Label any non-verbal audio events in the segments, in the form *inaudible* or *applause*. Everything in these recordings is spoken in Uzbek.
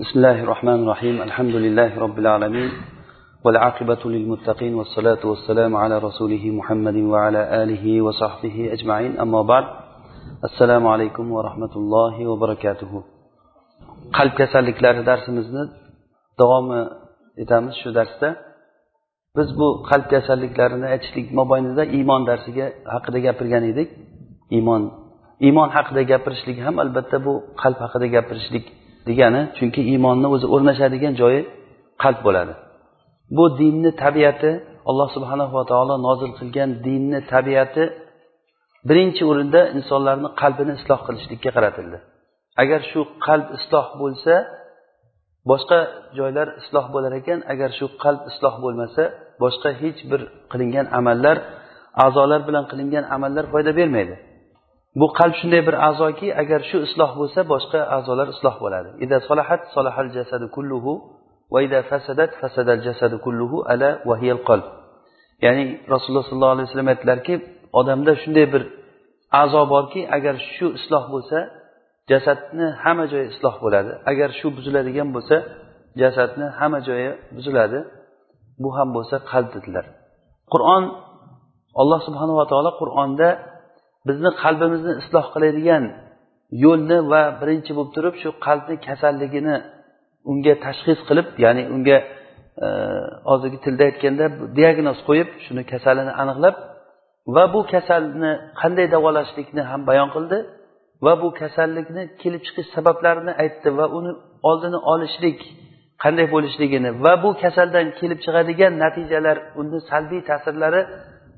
بسم الله الرحمن الرحيم الحمد لله رب العالمين والعاقبة للمتقين والصلاة والسلام على رسوله محمد وعلى آله وصحبه أجمعين أما بعد السلام عليكم ورحمة الله وبركاته qalb kasalliklari darsimizni davom etamiz shu darsda biz bu qalb kasalliklarini aytishlik mobaynida iymon darsiga haqida gapirgan edik iymon iymon haqida gapirishlik ham albatta bu qalb haqida gapirishlik degani chunki iymonni o'zi o'rnashadigan joyi qalb bo'ladi. Bu dinni tabiati alloh subhanava taolo nozil qilgan dinni tabiati birinchi o'rinda insonlarni qalbini isloh qilishlikka qaratildi. Agar shu qalb isloh bo'lsa boshqa joylar isloh bo'lar ekan agar shu qalb isloh bo'lmasa boshqa hech bir qilingan amallar a'zolar bilan qilingan amallar foyda bermaydi. Bu qalb shunday bir a'zoki agar shu isloh bo'lsa boshqa a'zolar isloh bo'ladi. Ida solahat solahal jasadu kulluhu va ida fasadat fasadal jasadu kulluhu ala vahiyal qalb. Ya'ni rasululloh sollallohu alayhi vasallam aytdilarki odamda shunday bir a'zo borki agar shu isloh bo'lsa jasadni hamma joyi isloh bo'ladi. Agar shu buziladigan bo'lsa jasadni hamma joyi buziladi. Bu ham bo'lsa qalb dedilar. Qur'on alloh subhanava taolo qur'onda bizni qalbimizni isloh qiladigan yo'lni va birinchi bo'lib turib shu qalbni kasalligini unga tashxis qilib ya'ni unga e, hozirgi tilda aytganda diagnoz qo'yib shuni kasalini aniqlab va bu kasalni qanday davolashlikni ham bayon qildi va bu kasallikni kelib chiqish sabablarini aytdi va uni oldini olishlik qanday bo'lishligini va bu kasaldan kelib chiqadigan natijalar uni salbiy ta'sirlari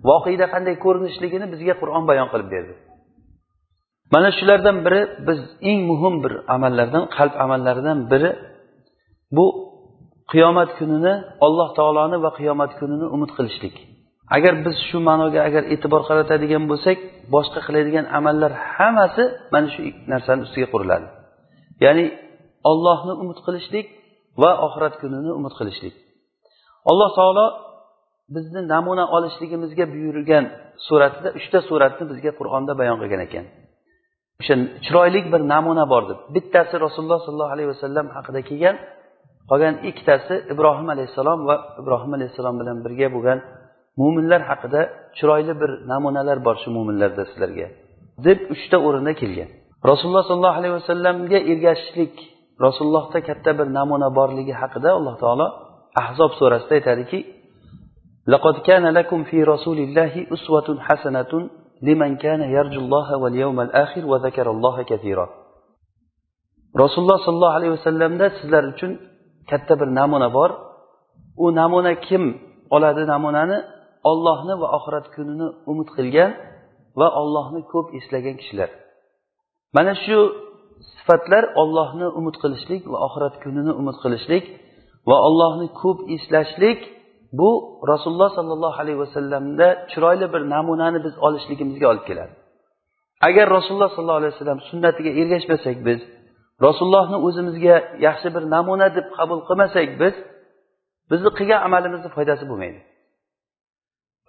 voqeda qanday ko'rinishligini bizga qur'on bayon qilib berdi. Mana shulardan biri biz eng muhim bir amallardan qalb amallaridan biri bu qiyomat kunini alloh taoloni va qiyomat kunini umid qilishlik. Agar biz shu ma'noga agar e'tibor qaratadigan bo'lsak boshqa qiladigan amallar hammasi mana shu narsani ustiga quriladi. Ya'ni ollohni umid qilishlik va oxirat kunini umid qilishlik. Alloh taolo bizni namuna olishligimizga buyurgan suratida uchta suratni bizga qur'onda bayon qilgan ekan. O'sha chiroyli bir namuna bor deb. Bittasi rasululloh sollallohu alayhi vasallam haqida kelgan qolgan ikkitasi ibrohim alayhissalom va ibrohim alayhissalom bilan birga bo'lgan mo'minlar haqida chiroyli bir namunalar bor shu mo'minlarda sizlarga deb uchta o'rinda kelgan. Rasululloh sollallohu alayhi vasallamga ergashishlik rasulullohda katta bir namuna borligi haqida alloh taolo ahzob surasida aytadiki لقد كان لكم في رسول الله أسوة حسنة لمن كان يرجو الله واليوم الآخر وذكر الله كثيرا rasululloh sollallohu alayhi vasallamda sizlar uchun katta bir namuna bor u namuna kim oladi namunani ollohni va oxirat kunini umid qilgan va ollohni ko'p eslagan kishilar mana shu sifatlar ollohni umid qilishlik va oxirat kunini umid qilishlik va ollohni ko'p eslashlik bu rasululloh sollallohu alayhi vasallamda chiroyli bir namunani biz olishligimizga olib keladi. Agar rasululloh sollallohu alayhi vasallam sunnatiga ergashmasak biz rasulullohni o'zimizga yaxshi bir namuna deb qabul qilmasak biz bizni qilgan amalimizni foydasi bo'lmaydi.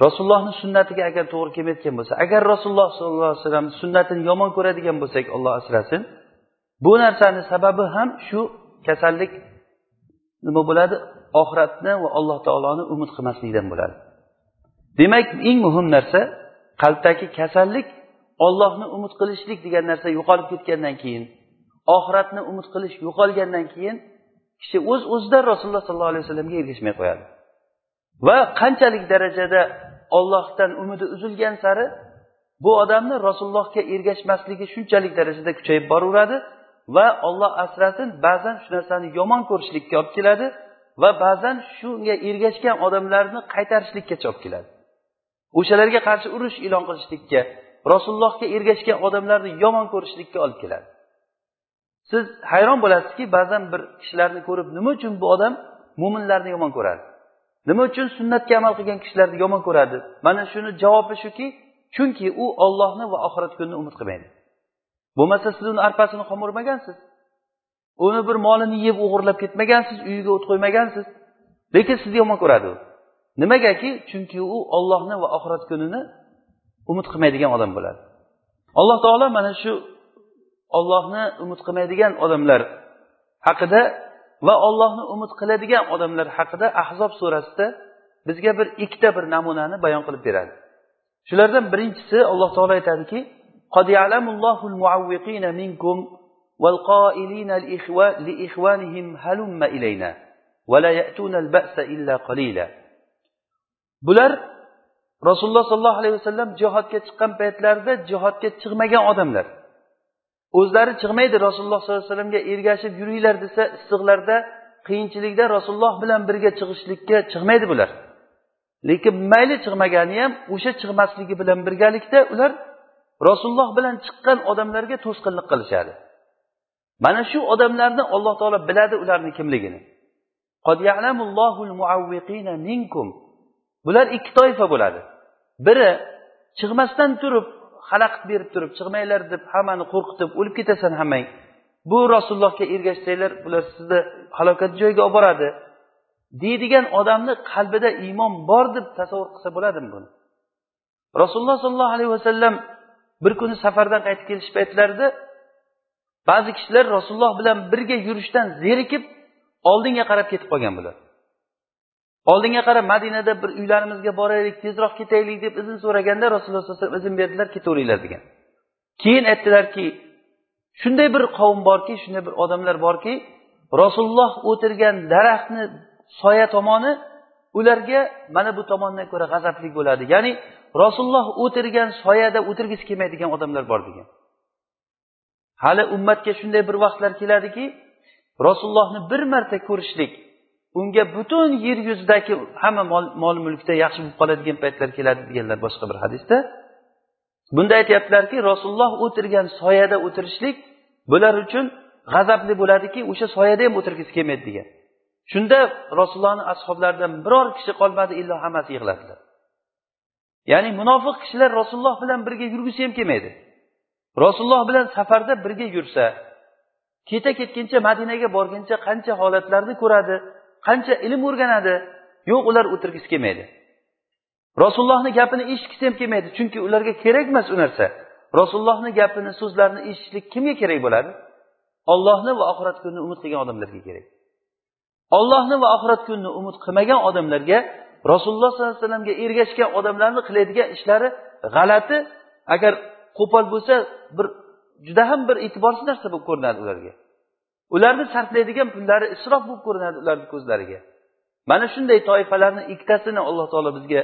Rasulullohni sunnatiga agar to'g'ri kelmayotgan bo'lsa agar rasululloh sollallohu alayhi vasallam sunnatini yomon ko'radigan bo'lsak olloh asrasin bu narsani sababi ham shu kasallik nima bo'ladi? Oxiratni va alloh taoloni umid qilmaslikdan bo'ladi. Demak eng muhim narsa qalbdagi kasallik ollohni umid qilishlik degan narsa yo'qolib ketgandan keyin oxiratni umid qilish yo'qolgandan keyin kishi o'z uz o'zidan rasululloh sollallohu alayhi vasallamga ergashmay qo'yadi. Va qanchalik darajada ollohdan umidi uzilgan sari bu odamni rasulullohga ergashmasligi shunchalik darajada kuchayib boraveradi va olloh asrasin ba'zan shu narsani yomon ko'rishlikka olib keladi. Va ba'zan shunga ergashgan odamlarni qaytarishlikkacha olib keladi. O'shalarga qarshi urush e'lon qilishlikka rasulullohga ergashgan odamlarni yomon ko'rishlikka olib keladi. Siz hayron bo'lasizki ba'zan bir kishilarni ko'rib nima uchun bu odam mo'minlarni yomon ko'radi? Nima uchun sunnatga amal qilgan kishilarni yomon ko'radi? Mana shuni javobi shuki chunki u ollohni va oxirat kunini umid qilmaydi. Bo'lmasa siz uni arpasini qomirmagansiz uni bir molini yeb o'g'irlab ketmagansiz uyiga o't qo'ymagansiz. Lekin sizni yomon ko'radi u. Nimagaki? Chunki u ollohni va oxirat kunini umid qilmaydigan odam bo'ladi. Alloh taolo mana shu ollohni umid qilmaydigan odamlar haqida va ollohni umid qiladigan odamlar haqida ahzob surasida bizga bir ikkita bir namunani bayon qilib beradi. Shulardan birinchisi alloh taolo aytadiki والقائلين لإخوانهم هلم إلينا ولا يأتون البأس إلا قليلا bular rasululloh sollallohu alayhi vasallam jihodga chiqqan paytlarida jihodga chiqmagan odamlar o'zlari chiqmaydi rasululloh sollallohu alayhi vasallamga ergashib yuringlar desa issiqlarda qiyinchilikda rasululloh bilan birga chiqishlikka chiqmaydi bular lekin mayli chiqmagani ham o'sha chiqmasligi bilan birgalikda ular rasululloh bilan chiqqan odamlarga to'sqinlik qilishadi Mana shu odamlarni alloh taolo biladi ularni kimligini. Bular ikki toifa bo'ladi. Biri chiqmasdan turib xalaqit berib turib chiqmanglar deb hammani qo'rqitib o'lib ketasan hammang. Bu rasulullohga ergashsanglar bular sizni halokat joyiga olib boradi. Deydigan odamni qalbida iymon bor deb tasavvur qilsa bo'ladimi buni? Rasululloh sollallohu alayhi vasallam bir kuni safardan qaytib kelish paytlarida ba'zi kishilar rasululloh bilan birga yurishdan zerikib oldinga qarab ketib qolgan bular oldinga qarab madinada bir uylarimizga boraylik tezroq ketaylik deb izn so'raganda rasululloh sallallohu alayhi vasallam izn berdilar ketaveringlar degan. Keyin aytdilarki shunday bir qavm borki shunday bir odamlar borki rasululloh o'tirgan daraxtni soya tomoni ularga mana bu tomondan ko'ra g'azabli bo'ladi. Ya'ni rasululloh o'tirgan soyada o'tirgisi kelmaydigan odamlar bor degan. Hali ummatga shunday bir vaqtlar keladiki rasulullohni bir marta ko'rishlik unga butun yer yuzidagi hamma mol mulkda yaxshi bo'lib qoladigan paytlar keladi deganlar boshqa bir hadisda. Bunda aytyaptilarki rasululloh o'tirgan soyada o'tirishlik bular uchun g'azabli bo'ladiki o'sha soyada ham o'tirgisi kelmaydi degan. Shunda rasulullohni ashoblaridan biror kishi qolmadi illo hammasi yig'ladilar. Ya'ni munofiq kishilar rasululloh bilan birga yurgisi ham kelmaydi. Rasululloh bilan safarda birga yursa keta ketguncha madinaga borguncha qancha holatlarni ko'radi qancha ilm o'rganadi yo'q ular o'tirgisi kelmaydi. Rasulullohni gapini eshitgisi ham kelmaydi chunki ularga kerak emas u narsa. Rasulullohni gapini so'zlarini eshitishlik kimga kerak bo'ladi? Ollohni va oxirat kunini umid qilgan odamlarga kerak. Ollohni va oxirat kunini umid qilmagan odamlarga rasululloh sollallohu alayhi vasallamga ergashgan odamlarni qiladigan ishlari g'alati agar qo'pol bo'lsa bir juda ham bir e'tiborsiz narsa bo'lib ko'rinadi ularga. Ularni sarflaydigan pullari isrof bo'lib ko'rinadi ularni ko'zlariga. Mana shunday toifalarni ikkitasini alloh taolo bizga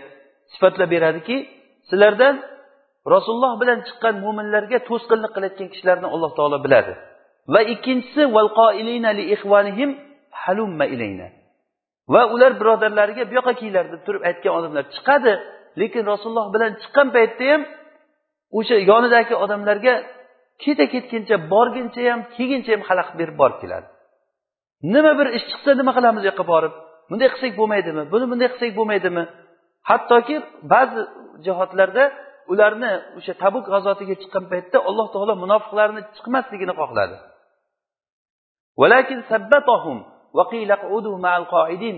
sifatlab beradiki sizlardan rasululloh bilan chiqqan mo'minlarga to'sqinlik qilayotgan kishilarni alloh taolo biladi. Va ikkinchisi va ular birodarlariga bu yoqqa kelinglar deb turib aytgan odamlar chiqadi. Lekin rasululloh bilan chiqqan paytda ham o'sha yonidagi odamlarga keta ketguncha borguncha ham kelguncha ham xalaqit berib borib keladi. Nima bir ish chiqsa nima qilamiz u yoqqa borib? Bunday qilsak bo'lmaydimi? Buni bunday qilsak bo'lmaydimi? Hattoki ba'zi jihatlarda ularni o'sha tabuk g'azotiga chiqqan paytda alloh taolo munofiqlarni chiqmasligini xohladi.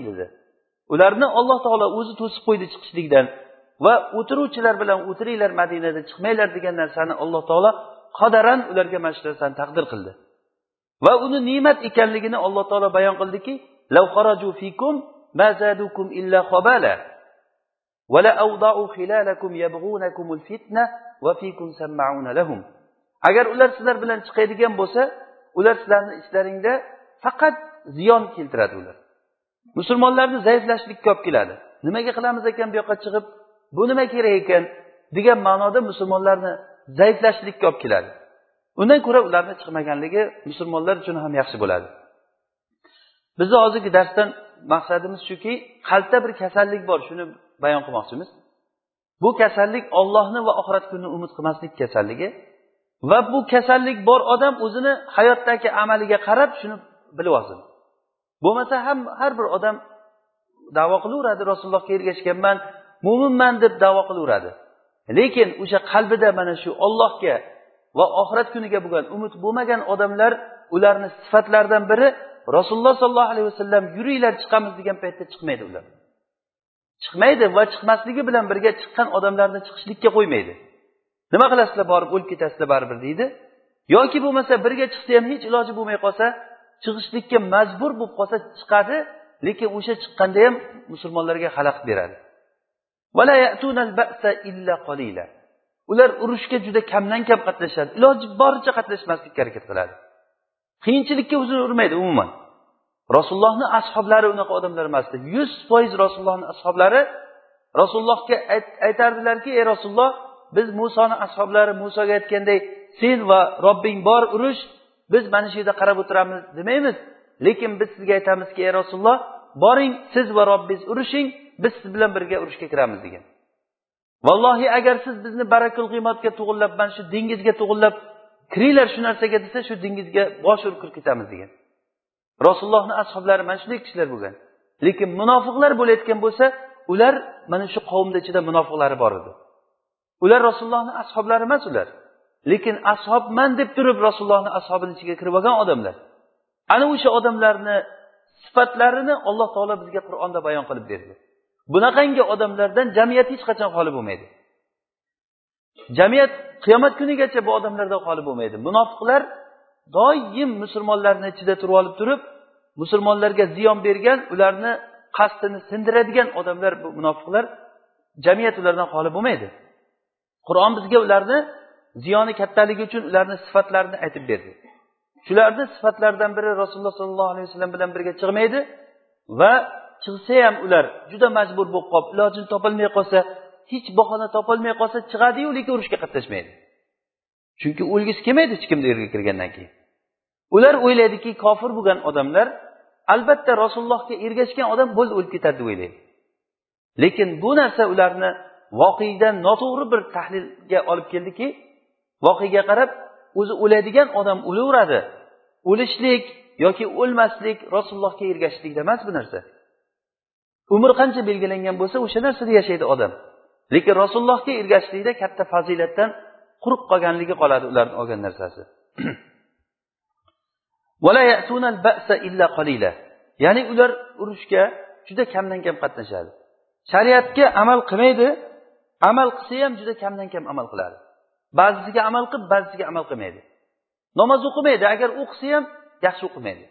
Dedi. Ularni alloh taolo o'zi to'sib qo'ydi chiqishlikdan. Va o'tiruvchilar bilan o'tiringlar madinada chiqmanglar degan narsani alloh taolo qadaran ularga mana shu narsani taqdir qildi. Va uni ne'mat ekanligini alloh taolo bayon qildiki agar ular sizlar bilan chiqadigan bo'lsa ular sizlarni ichlaringda faqat ziyon keltiradi ular. Musulmonlarni zaiflashlikka olib keladi. Nimaga qilamiz ekan bu yoqqa chiqib? Bu nima kerak ekan degan ma'noda musulmonlarni zaiflashlikka olib keladi. Undan ko'ra ularni chiqmaganligi musulmonlar uchun ham yaxshi bo'ladi. Bizni hozirgi darsdan maqsadimiz shuki qalbda bir kasallik bor shuni bayon qilmoqchimiz. Bu kasallik ollohni va oxirat kunini umid qilmaslik kasalligi va bu kasallik bor odam o'zini hayotdagi amaliga qarab shuni bilib olsin. Bo'lmasa ham har bir odam davo qilaveradi rasulullohga ergashganman mo'minman deb davo qilaveradi. Lekin o'sha qalbida mana shu ollohga va oxirat kuniga bo'lgan umid bo'lmagan odamlar ularni sifatlaridan biri rasululloh sollallohu alayhi vasallam yuringlar chiqamiz degan paytda chiqmaydi ular. Chiqmaydi va chiqmasligi bilan birga chiqqan odamlarni chiqishlikka qo'ymaydi. Nima qilasizlar borib o'lib ketasizlar baribir deydi. Yoki bo'lmasa birga chiqsa ham hech iloji bo'lmay qolsa chiqishlikka majbur bo'lib qolsa chiqadi lekin o'sha chiqqanda ham musulmonlarga xalaqit beradi. Ular urushga juda kamdan kam qatnashadi. Iloji boricha qatnashmaslikka harakat qiladi. Qiyinchilikka o'zini urmaydi umuman. Rasulullohni ashoblari unaqa odamlar emas edi yuz foiz rasulullohni ashoblari rasulullohga aytardilarki ey rasululloh biz musoni ashoblari musoga aytganday sen va robbing bor urush biz mana shu yerda qarab o'tiramiz demaymiz. Lekin biz sizga aytamizki ey rasululloh boring siz va robbingiz urushing biz siz bilan birga urushga kiramiz degan. Vallohi agar siz bizni barakul qiymatga to'g'irlab mana shu dengizga to'g'irlab kiringlar shu narsaga desa shu dengizga bosh urib kirib ketamiz degan. Rasulullohni ashoblari mana shunday kishilar bo'lgan. Lekin munofiqlar bo'layotgan bo'lsa ular mana shu qavmni ichida munofiqlari bor edi. Ular rasulullohni ashoblari emas ular. Lekin ashobman deb turib rasulullohni ashobini ichiga kirib olgan odamlar. Ana o'sha odamlarni sifatlarini alloh taolo bizga qur'onda bayon qilib berdi. Bunaqangi odamlardan jamiyat hech qachon xoli bo'lmaydi. Jamiyat qiyomat kunigacha bu odamlardan xoli bo'lmaydi. Munofiqlar doim musulmonlarni ichida turib olib turib musulmonlarga ziyon bergan ularni qasdini sindiradigan odamlar bu munofiqlar jamiyat ulardan xoli bo'lmaydi. Qur'on bizga ularni ziyoni kattaligi uchun ularni sifatlarini aytib berdi. Shularni sifatlaridan biri rasululloh sollallohu alayhi vasallam bilan birga chiqmaydi va chiqsa ham ular juda majbur bo'lib qolib ilojini topolmay qolsa hech bahona topolmay qolsa chiqadiyu lekin urushga qatnashmaydi. Chunki o'lgisi kelmaydi hech kimni yerga kirgandan keyin. Ular o'ylaydiki kofir bo'lgan odamlar albatta rasulullohga ergashgan odam bo'ldi o'lib ketadi deb o'ylaydi. Lekin bu narsa ularni voqedan noto'g'ri bir tahlilga olib keldiki voqega qarab o'zi o'ladigan odam o'laveradi. O'lishlik yoki o'lmaslik rasulullohga ergashishlikda emas bu narsa. Umr qancha belgilangan bo'lsa o'sha narsada yashaydi odam. Lekin rasulullohga ergashishlikda katta fazilatdan quruq qolganligi qoladi ularni olgan narsasi. *clears throat* Ya'ni ular urushga juda kamdan kam qatnashadi. Shariatga amal qilmaydi amal qilsa ham juda kamdan kam amal qiladi. Ba'zisiga amal qilib ba'zisiga amal qilmaydi. Namoz o'qimaydi agar o'qisa ham yaxshi o'qimaydi.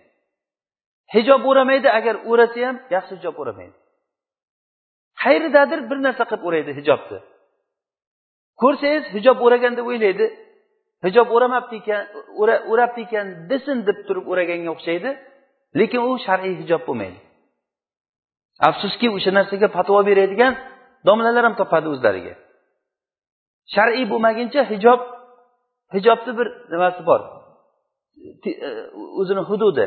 Hijob o'ramaydi agar o'rasa ham yaxshi hijob o'ramaydi. Qayeridadir bir narsa qilib o'raydi hijobni. Ko'rsangiz hijob o'ragan deb o'ylaydi hijob o'ramabdi ekan o'rabdi ekan desin deb turib o'raganga o'xshaydi. Lekin u shar'iy hijob bo'lmaydi. Afsuski o'sha narsaga fatvo beradigan domlalar ham topadi o'zlariga. Shar'iy bo'lmaguncha hijob hijobni bir nimasi bor? E, o'zini hududi.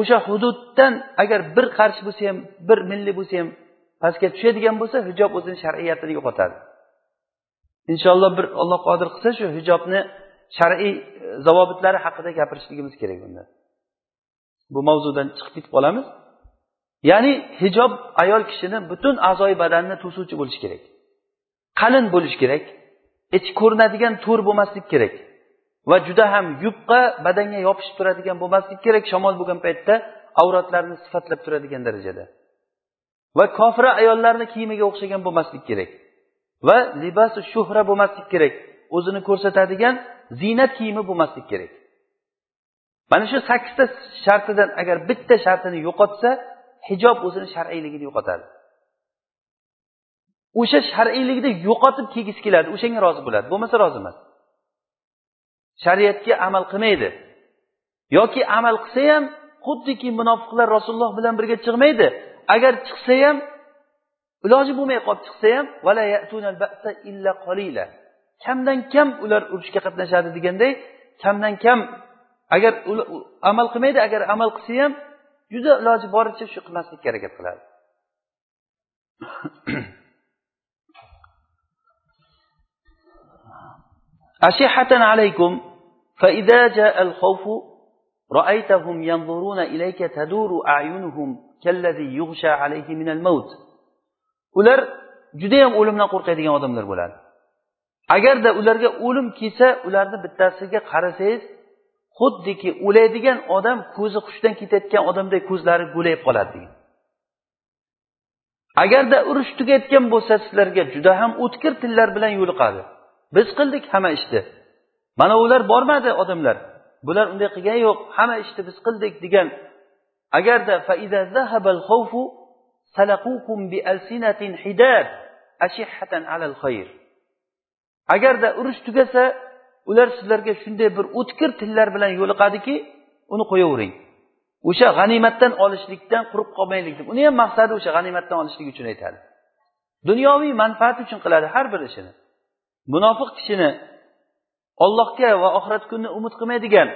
O'sha hududdan agar bir qarshi bo'lsa ham bir milli bo'lsa ham pastga tushadigan bo'lsa hijob o'zini shar'iyatini yo'qotadi inshaalloh bir olloh qodir qilsa shu hijobni shar'iy e, zavobitlari haqida gapirishligimiz kerak unda bu mavzudan chiqib ketib qolamiz. Ya'ni hijob ayol kishini butun a'zoyi badanini to'suvchi bo'lishi kerak. Qalin bo'lishi kerak. Ichi ko'rinadigan to'r bo'lmaslik kerak. Va juda ham yupqa badanga yopishib turadigan bo'lmaslik kerak shamol bo'lgan paytda avratlarni sifatlab turadigan darajada. Va kofira ayollarni kiyimiga o'xshagan bo'lmaslik kerak. Va libosi shuhra bo'lmaslik kerak. O'zini ko'rsatadigan ziynat kiyimi bo'lmaslik kerak. Mana shu sakkizta shartidan agar bitta shartini yo'qotsa hijob o'zini shar'iyligini yo'qotadi. O'sha shar'iylikni yo'qotib kiygisi keladi o'shanga rozi bo'ladi bo'lmasa rozi emas. Shariatga amal qilmaydi. Yoki amal qilsa ham xuddiki munofiqlar rasululloh bilan birga chiqmaydi. agar chiqsa ham iloji bo'lmay qolib chiqsa ham kamdan kam ular urushga qatnashadi deganday kamdan kam agar amal qilmaydi agar amal qilsa ham juda iloji boricha shu qilmaslikka harakat qiladi *clears throat* أشحة عليكم فإذا جاء الخوف رأيتهم ينظرون إليك تدور أعينهم ular judayam o'limdan qo'rqadigan odamlar bo'ladi. Agarda ularga o'lim kelsa ularni bittasiga qarasangiz xuddiki o'laydigan odam ko'zi hushdan ketayotgan odamday ko'zlari go'layib qoladi degan. Agarda urush tugayotgan bo'lsa sizlarga juda ham o'tkir tillar bilan yo'liqadi. Biz qildik hamma ishni. Mana ular bormadi odamlar. Bular unday qilgani yo'q. Hamma ishni biz qildik degan agarda agarda urush tugasa ular sizlarga shunday bir o'tkir tillar bilan yo'liqadiki uni qo'yavering. O'sha g'animatdan olishlikdan quruq qolmaylik deb. Uni ham maqsadi o'sha g'animatdan olishlik uchun aytadi. Dunyoviy manfaat uchun qiladi har bir ishini. Munofiq kishini ollohga va oxirat kunini umid qilmaydigan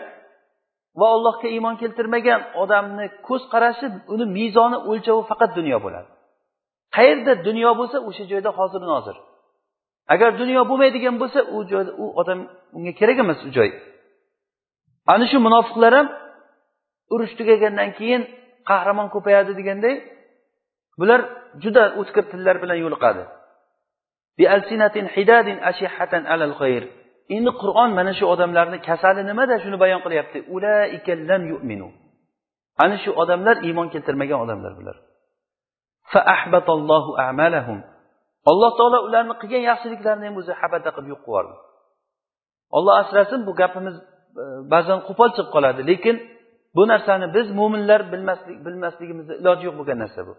va allohga iymon keltirmagan odamni ko'z qarashi uni mezoni o'lchovi faqat dunyo bo'ladi. Qayerda dunyo bo'lsa o'sha joyda hozir nozir. Agar dunyo bo'lmaydigan bo'lsa u joyda u odam unga kerak emas u joy. Ana shu munofiqlar ham urush tugagandan keyin qahramon ko'payadi deganday bular juda o'tkir tillar bilan yo'liqadi. Endi qur'on mana shu odamlarni kasali nimada shuni bayon qilyapti? Yu'minu. Ana shu odamlar iymon keltirmagan odamlar bular. Alloh taolo ularni qilgan yaxshiliklarini ham o'zi habata qilib yo'q qilib yubordi olloh asrasin bu gapimiz e, ba'zan qo'pol chiqib qoladi lekin bu narsani biz mo'minlar bilmaslik bilmasligimizni iloji yo'q bo'lgan narsa bu.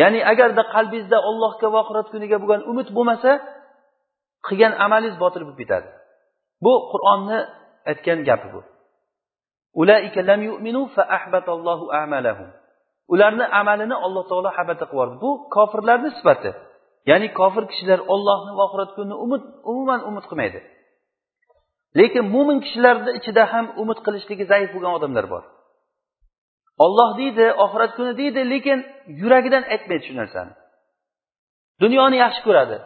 Ya'ni agarda qalbingizda ollohga va oxirat kuniga bo'lgan umid bo'lmasa qilgan amalingiz botil bo'lib ketadi. Bu qur'onni aytgan gapi bu. Ularni amalini alloh taolo habata qilib yubordi bu kofirlarni sifati. Ya'ni kofir kishilar ollohni va oxirat kunini umid umuman umid qilmaydi. Lekin mo'min kishilarni ichida ham umid qilishligi zaif bo'lgan odamlar bor. Olloh deydi oxirat kuni deydi lekin yuragidan aytmaydi shu narsani. Dunyoni yaxshi ko'radi.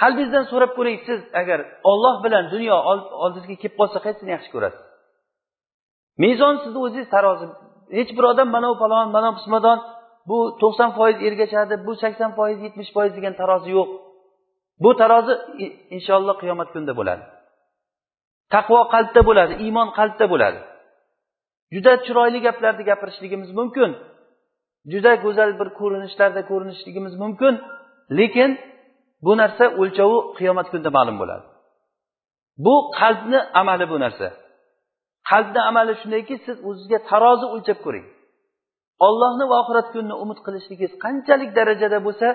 Qalbingizdan so'rab ko'ring siz agar olloh bilan dunyo oldingizga kelib qolsa qaysini yaxshi ko'rasiz? Mezon sizni o'zingiz tarozi hech bir odam mana bu falon mana bu pismadon bu to'qson foiz ergashadi bu sakson foiz yetmish foiz degan tarozi yo'q. Bu tarozi inshaalloh qiyomat kunida bo'ladi. Taqvo qalbda bo'ladi iymon qalbda bo'ladi. Juda chiroyli gaplarni gapirishligimiz mumkin. Juda go'zal bir ko'rinishlarda ko'rinishligimiz mumkin. Lekin bu narsa o'lchovi qiyomat kunida ma'lum bo'ladi. Bu qalbni amali bu narsa. Qalbni amali shundayki siz o'zizga tarozi o'lchab ko'ring. Ollohni va oxirat kunini umid qilishligingiz qanchalik darajada bo'lsa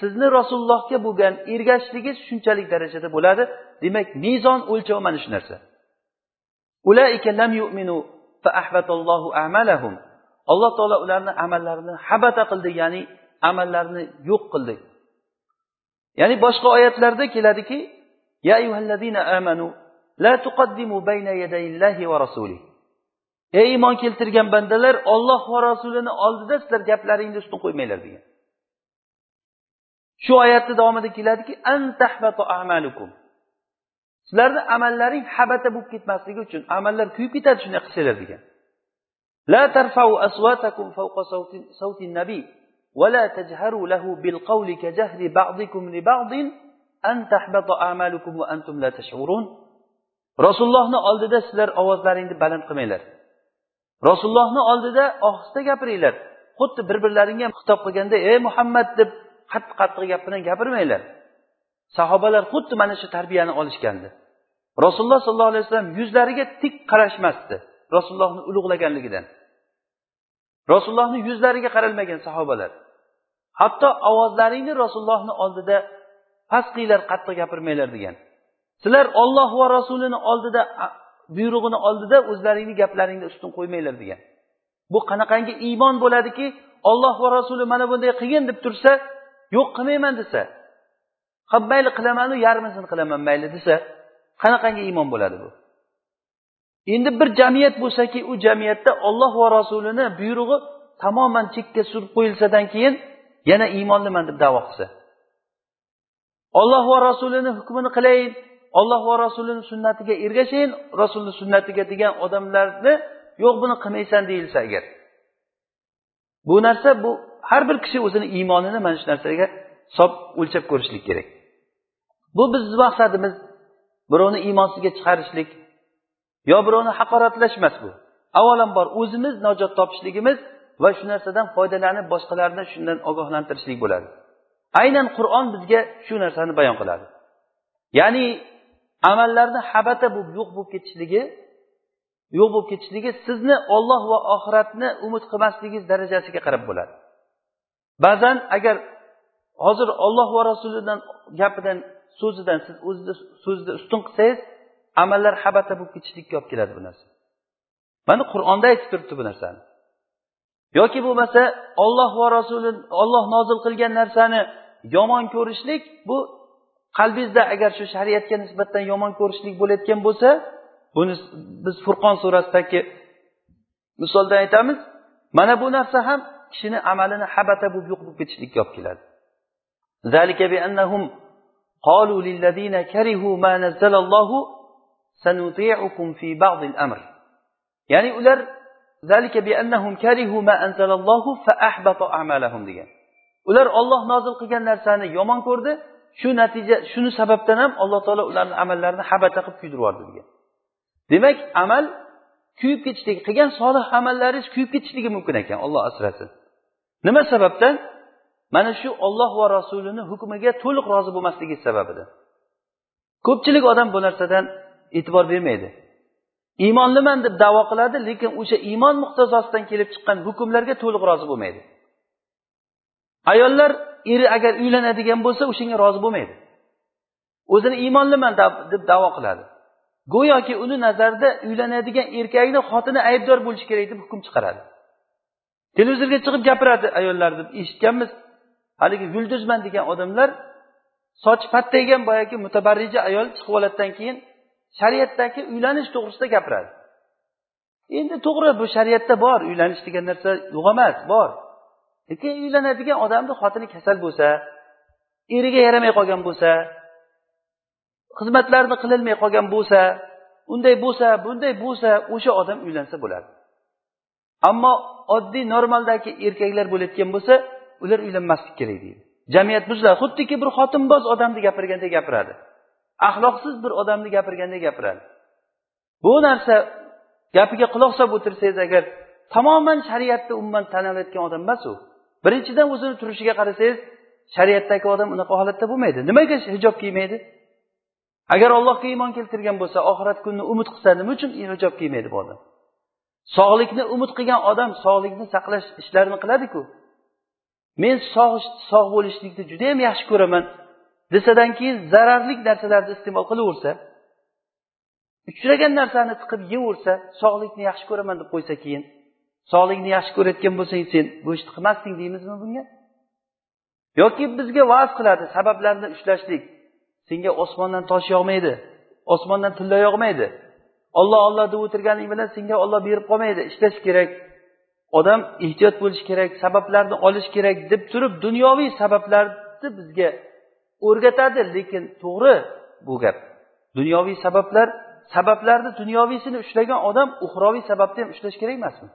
sizni rasulullohga bo'lgan ergashishligingiz shunchalik darajada bo'ladi. Demak mezon o'lchovi mana shu narsa. Alloh taolo ularni amallarini habata qildi ya'ni amallarini yo'q qildi. Ya'ni boshqa oyatlarda keladiki ya ayyuhallazina amanu la tuqaddimu bayna yadayillahi va rasulih ey iymon keltirgan bandalar olloh va rasulini oldida sizlar gaplaringni ustun qo'ymanglar degan. Shu oyatni davomida keladiki sizlarni amallaring habata bo'lib ketmasligi uchun amallar kuyib ketadi shunday qilsanglar degan. La tarfau aswatakum fawqa sawti nabiy ولا تجهروا له بالقول كجهر بعضكم لبعض أن تحبط أعمالكم وأنتم لا تشعرون rasulullohni oldida sizlar ovozlaringni baland qilmanglar rasulullohni oldida ohista gapiringlar xuddi bir birlaringga xitob qilganda ey muhammad deb qattiq qattiq gap bilan gapirmanglar sahobalar xuddi mana shu tarbiyani olishgandi rasululloh sollallohu alayhi vasallam yuzlariga tik qarashmasdi rasulullohni ulug'laganligidan rasulullohni yuzlariga qaralmagan sahobalar Hatto ovozlaringni rasulullohni oldida past qilinglar qattiq gapirmanglar degan. Sizlar olloh va rasulini oldida buyrug'ini oldida o'zlaringni gaplaringni ustun qo'ymanglar degan. Bu qanaqangi iymon bo'ladiki olloh va rasuli mana bunday qilgin deb tursa yo'q qilmayman desa ha mayli qilamanu yarmisini qilaman mayli desa qanaqangi iymon bo'ladi bu? Endi bir jamiyat bo'lsaki u jamiyatda olloh va rasulini buyrug'i tamoman chekka surib qo'yilsadan keyin yana iymonliman deb davo qilsa. Olloh va rasulini hukmini qilayin olloh va rasulini sunnatiga ergashayin rasulni sunnatiga degan odamlarni yo'q buni qilmaysan deyilsa agar. Bu narsa bu har bir kishi o'zini iymonini mana shu narsaga hisob o'lchab ko'rishlik kerak. Bu bizni maqsadimiz. Birovni iymonsizga chiqarishlik yo birovni haqoratlash emas bu. Avvalambor o'zimiz najot topishligimiz va shu narsadan foydalanib boshqalarni shundan ogohlantirishlik bo'ladi. Aynan qur'on bizga shu narsani bayon qiladi. Ya'ni amallarni habata bo'lib yo'q bo'lib ketishligi yo'q bo'lib ketishligi sizni olloh va oxiratni umid qilmasligingiz darajasiga qarab bo'ladi. Ba'zan agar hozir olloh va rasulidan gapidan so'zidan siz o'zizni so'zni ustun qilsangiz amallar habata bo'lib ketishlikka olib keladi bu narsa. Mana qur'onda aytib turibdi bu narsani. yoki bo'lmasa olloh va rasuli olloh nozil qilgan narsani yomon ko'rishlik bu qalbingizda agar shu shariatga nisbatan yomon ko'rishlik bo'layotgan bo'lsa buni biz furqon surasidagi misoldan aytamiz mana bu narsa ham kishini amalini habata bo'lib yo'q bo'lib ketishlikka olib keladi قالوا للذين كرهوا ما نزل الله سنطيعكم في بعض الأمر ya'ni ular zalika biannahum karihu ma anzalallohu fa ahbata a'malahum degan. Ular olloh nozil qilgan narsani yomon ko'rdi. Shu natija shuni sababdan ham alloh taolo ularni amallarini habata qilib kuydirib yubordi degan. Demak amal kuyib ketishligi qilgan solih amallaringiz kuyib ketishligi mumkin ekan olloh asrasin. Nima sababdan? Mana shu olloh va rasulini hukmiga to'liq rozi bo'lmasligi sababidan. Ko'pchilik odam bu narsadan e'tibor bermaydi. Iymonliman deb davo qiladi? Lekin o'sha iymon muqtazosidan kelib chiqqan hukmlarga to'liq rozi bo'lmaydi. Ayollar eri agar uylanadigan bo'lsa o'shanga rozi bo'lmaydi. O'zini iymonliman deb davo qiladi? Go'yoki uni nazarida uylanadigan erkakni xotini aybdor bo'lishi kerak deb hukm chiqaradi. Televizorga chiqib gapiradi ayollar deb eshitganmiz. Haligi yulduzman degan odamlar sochi pattaygan boyagi mutabarrija ayol chiqib oladidan keyin shariatdagi uylanish to'g'risida gapiradi. Endi to'g'ri bu shariatda bor uylanish degan narsa yo'q emas bor. Lekin uylanadigan odamni xotini kasal bo'lsa eriga yaramay qolgan bo'lsa xizmatlarni qilolmay qolgan bo'lsa unday bo'lsa bunday bo'lsa o'sha odam uylansa bo'ladi. Ammo oddiy normaldagi erkaklar bo'layotgan bo'lsa ular uylanmaslik kerak deydi. Jamiyat buziladi. Xuddiki bir xotinboz odamni gapirgandek gapiradi. Axloqsiz bir odamni gapirgandek gapiradi. Bu narsa gapiga quloq solib o'tirsangiz agar tamoman shariatni umuman tan olayotgan odam emas u birinchidan o'zini turishiga qarasangiz shariatdagi odam unaqa holatda bo'lmaydi. Nimaga hijob kiymaydi agar allohga iymon keltirgan bo'lsa oxirat kunini umid qilsa nima uchun hijob kiymaydi bu odam? Sog'likni umid qilgan odam sog'likni saqlash ishlarini qiladiku. Men sog' sog' bo'lishlikni judayam yaxshi ko'raman. Desadan keyin zararli narsalarni iste'mol qilaversa uchragan narsani tiqib yeyversa sog'likni yaxshi ko'raman deb qo'ysa keyin sog'likni yaxshi ko'rayotgan bo'lsang sen bu ishni qilmasding deymizmi bunga? Yoki bizga va'z qiladi sabablarni ushlashlik. Senga osmondan tosh yog'maydi osmondan tilla yog'maydi. Olloh olloh deb o'tirganing bilan senga olloh berib qolmaydi ishlash kerak. Odam ehtiyot bo'lishi kerak sabablarni olish kerak deb turib dunyoviy sabablarni bizga o'rgatadi lekin to'g'ri bu gap. Dunyoviy sabablar sabablarni dunyoviysini ushlagan odam uxroviy sababni ham ushlash kerak emasmi?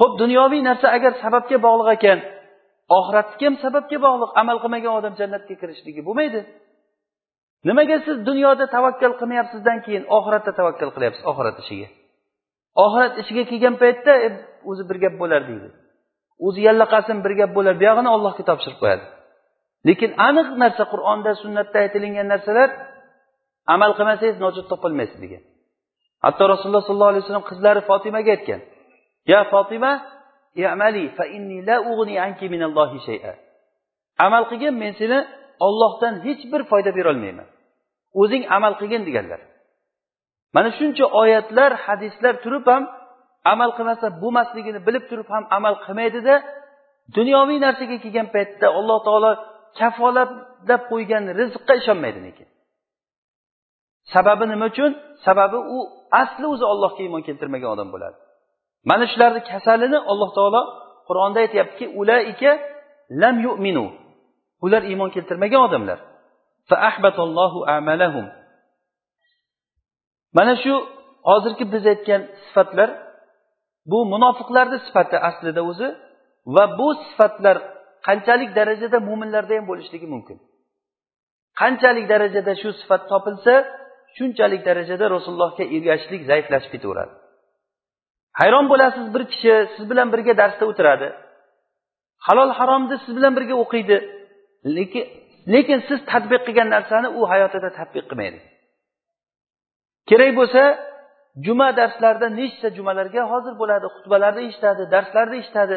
Ho'p dunyoviy narsa agar sababga bog'liq ekan oxiratga ham sababga bog'liq amal qilmagan odam jannatga kirishligi bo'lmaydi. Nimaga siz dunyoda tavakkal qilmayapsizdan keyin oxiratda tavakkal qilyapsiz oxirat ishiga? Oxirat ishiga kelgan paytda e, o'zi bir gap bo'lar deydi. O'zi yallaqasin bir gap bo'lar buyog'ini ollohga topshirib qo'yadi. Lekin aniq narsa qur'onda sunnatda aytilingan narsalar amal qilmasangiz nojot topolmaysiz degan. Hatto rasululloh sollallohu alayhi vasallam qizlari fotimaga aytgan ya fotima i'mali fa inni la ughni anki minallohi shay'a. Amal qilgin men seni ollohdan hech bir foyda berolmayman. O'zing amal qilgin deganlar. Mana shuncha oyatlar hadislar turib ham amal qilmasa bo'lmasligini bilib turib ham amal qilmaydida dunyoviy narsaga kelgan paytda alloh taolo kafolatlab qo'ygan rizqqa ishonmaydi lekin sababi nima uchun? Sababi u asli o'zi ollohga iymon keltirmagan odam bo'ladi. Mana shularni kasalini alloh taolo qur'onda aytyaptiki ulaika lam yu'minu. Ular iymon keltirmagan odamlar. Amalahum. Mana shu hozirgi biz aytgan sifatlar bu munofiqlarni sifati aslida o'zi va bu sifatlar qanchalik darajada mo'minlarda ham bo'lishligi mumkin. Qanchalik darajada shu sifat topilsa shunchalik darajada rasulullohga ergashishlik zaiflashib ketaveradi. Hayron bo'lasiz bir kishi siz bilan birga darsda o'tiradi. Halol haromni siz bilan birga o'qiydi. Lekin lekin siz tadbiq qilgan narsani u hayotida tadbiq qilmaydi. Kerak bo'lsa juma darslarida nechta jumalarga hozir bo'ladi xutbalarni eshitadi darslarda eshitadi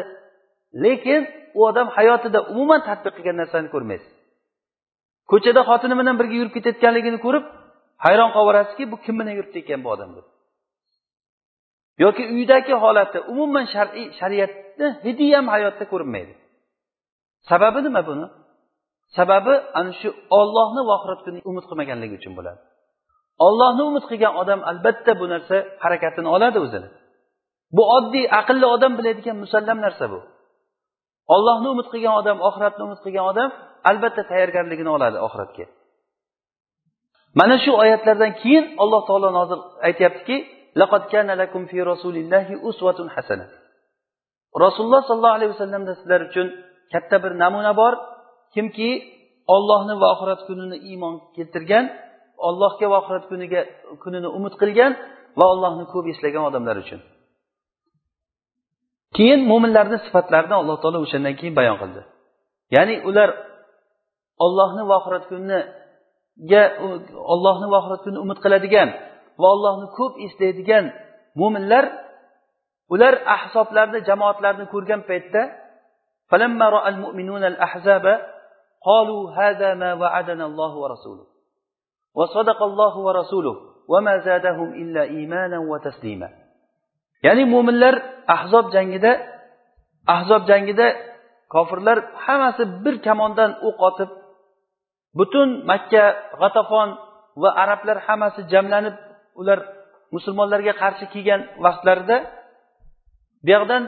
lekin u odam hayotida umuman tadbiq qilgan narsani ko'rmaysiz ko'chada xotini bilan birga yurib ketayotganligini ko'rib hayron qolaverasizki bu kim bilan yuribdi ekan bu odam deb. Yoki uydagi holati umuman shar'iy shariatni hidi ham hayotda ko'rinmaydi. Sababi nima buni? Sababi ana shu ollohni va oxirat kunini umid qilmaganligi uchun bo'ladi. Ollohni umid qilgan odam albatta bu narsa harakatini oladi o'zini. Bu oddiy aqlli odam biladigan musallam narsa bu. Ollohni umid qilgan odam oxiratni umid qilgan odam albatta tayyorgarligini oladi oxiratga. Mana shu oyatlardan keyin alloh taolo nozil aytyaptiki rasululloh sollallohu alayhi vasallamda sizlar uchun katta bir namuna bor. Kimki ollohni va oxirat kunini iymon keltirgan ollohga va oxirat kuniga kunini umid qilgan va allohni ko'p eslagan odamlar uchun. keyin mo'minlarni sifatlarini alloh taolo o'shandan keyin bayon qildi ya'ni ular ollohni va oxirat kuniga ollohni va oxirat kunini umid qiladigan va allohni ko'p eslaydigan mo'minlar ular ahsoblarni jamoatlarni ko'rgan paytda قالوا هذا ما وعدنا الله ورسوله وصدق الله ورسوله وما زادهم إلا إيمانا وتسليما ya'ni mo'minlar ahzob jangida ahzob jangida kofirlar hammasi bir kamondan o'q otib butun makka g'atafon va arablar hammasi jamlanib ular musulmonlarga qarshi kelgan vaqtlarida buyoqdan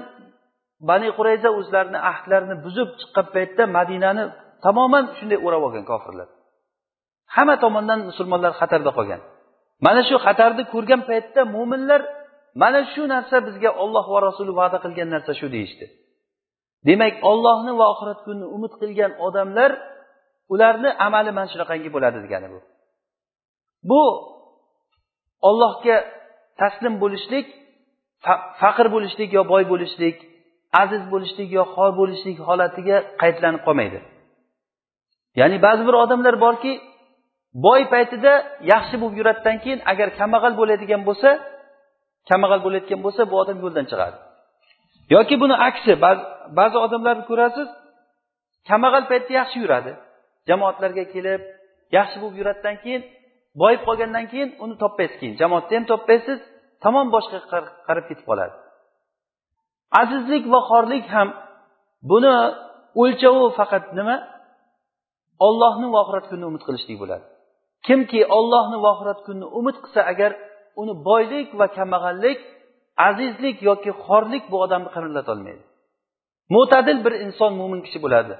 bani qurayza o'zlarini ahdlarini buzib chiqqan paytda madinani tamoman shunday o'rab olgan kofirlar. Hamma tomondan musulmonlar xatarda qolgan. Mana shu xatarni ko'rgan paytda mo'minlar mana shu narsa bizga olloh va rasuli va'da qilgan narsa shu deyishdi. Demak ollohni va oxirat kunini umid qilgan odamlar ularni amali mana shunaqangi bo'ladi degani bu. Bu ollohga taslim bo'lishlik faqir bo'lishlik yo boy bo'lishlik aziz bo'lishlik yo xor bo'lishlik holatiga qaytlanib qolmaydi. Ya'ni ba'zi bir odamlar borki boy paytida yaxshi bo'lib yuradidan keyin agar kambag'al bo'ladigan bo'lsa kambag'al bo'layotgan bo'lsa bu odam yo'ldan chiqadi. Yoki buni aksi ba'zi odamlarni ko'rasiz kambag'al paytda yaxshi yuradi. Jamoatlarga kelib yaxshi bo'lib yuradidan keyin boyib qolgandan keyin uni topmaysiz keyin. Jamoatda ham topmaysiz tamom boshqa qarab ketib qoladi. Azizlik va xorlik ham buni o'lchovi faqat nima? Ollohni va oxirat kunini umid qilishlik bo'ladi. Kimki ollohni va oxirat kunini umid qilsa agar uni boylik va kambag'allik azizlik yoki xorlik bu odamni qimirlatolmaydi mo'tadil bir inson mo'min kishi bo'ladi.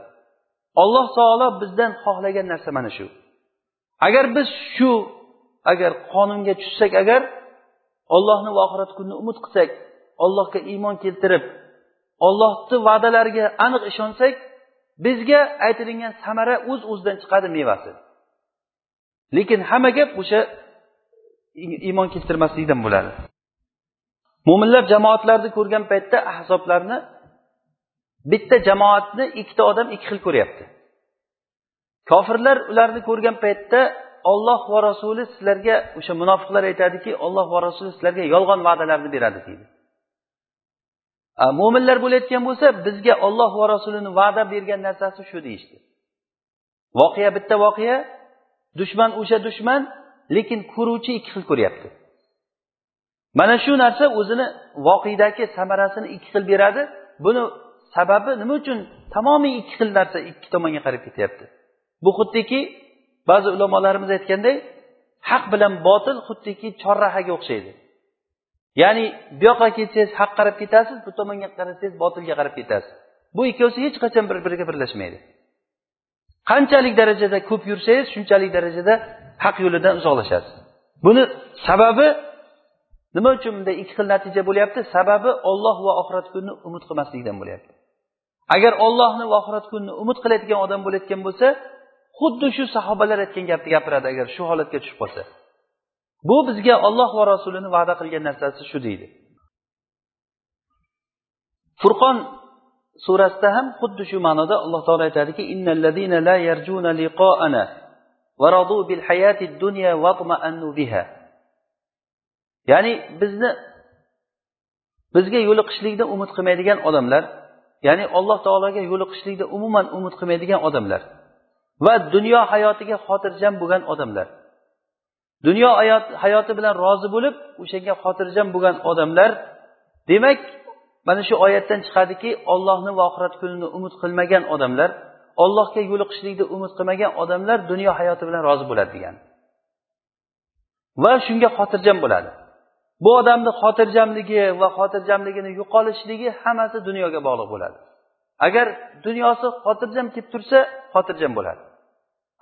Alloh taolo bizdan xohlagan narsa mana shu. Agar biz shu agar qonunga tushsak agar ollohni va oxirat kunini umid qilsak ollohga iymon keltirib ollohni va'dalariga aniq ishonsak bizga aytilingan samara o'z o'zidan chiqadi mevasi. Lekin hamma gap o'sha iymon keltirmaslikdan bo'ladi. Mo'minlar jamoatlarni ko'rgan paytda ahzoblarni bitta jamoatni ikkita odam ikki xil ko'ryapti. Kofirlar ularni ko'rgan paytda olloh va rasuli sizlarga o'sha munofiqlar aytadiki olloh va rasuli sizlarga yolg'on va'dalarni beradi deydi. Mo'minlar bo'layotgan bo'lsa bizga olloh va rasulini va'da bergan narsasi shu deyishdi. Voqea bitta voqea dushman o'sha dushman lekin ko'ruvchi ikki xil ko'ryapti. Mana shu narsa o'zini voqedagi samarasini ikki xil beradi. Buni sababi nima uchun tamomiy ikki xil narsa ikki tomonga qarab ketyapti? Bu xuddiki ba'zi ulamolarimiz aytganday haq bilan botil xuddiki chorrahaga o'xshaydi. Ya'ni bu yoqqa ketsangiz haq qarab ketasiz bu tomonga qarasangiz botilga qarab ketasiz. Bu ikkovsi hech qachon bir biriga birlashmaydi. Qanchalik darajada ko'p yursangiz shunchalik darajada haq yo'lidan uzoqlashasiz buni sababi nima uchun bunday ikki xil natija bo'lyapti? Sababi olloh va oxirat kunini umid qilmaslikdan bo'lyapti. Agar ollohni va oxirat kunini umid qiladigan odam bo'layotgan bo'lsa xuddi shu sahobalar aytgan gapni gapiradi agar shu holatga tushib qolsa. Bu bizga olloh va rasulini va'da qilgan narsasi shu deydi. Furqon surasida ham xuddi shu ma'noda alloh taolo aytadiki ya'ni bizni bizga yo'liqishlikni umid qilmaydigan odamlar ya'ni alloh taologa yo'liqishlikni umuman umid qilmaydigan odamlar va dunyo hayotiga xotirjam bo'lgan odamlar. Dunyo hayoti bilan rozi bo'lib o'shanga xotirjam bo'lgan odamlar demak mana shu oyatdan chiqadiki ollohni va oxirat kunini umid qilmagan odamlar ollohga yo'liqishlikni umid qilmagan odamlar dunyo hayoti bilan rozi bo'ladi degan. Va shunga xotirjam bo'ladi. Bu odamni xotirjamligi va xotirjamligini yo'qolishligi hammasi dunyoga bog'liq bo'ladi. Agar dunyosi xotirjam kelib tursa xotirjam bo'ladi.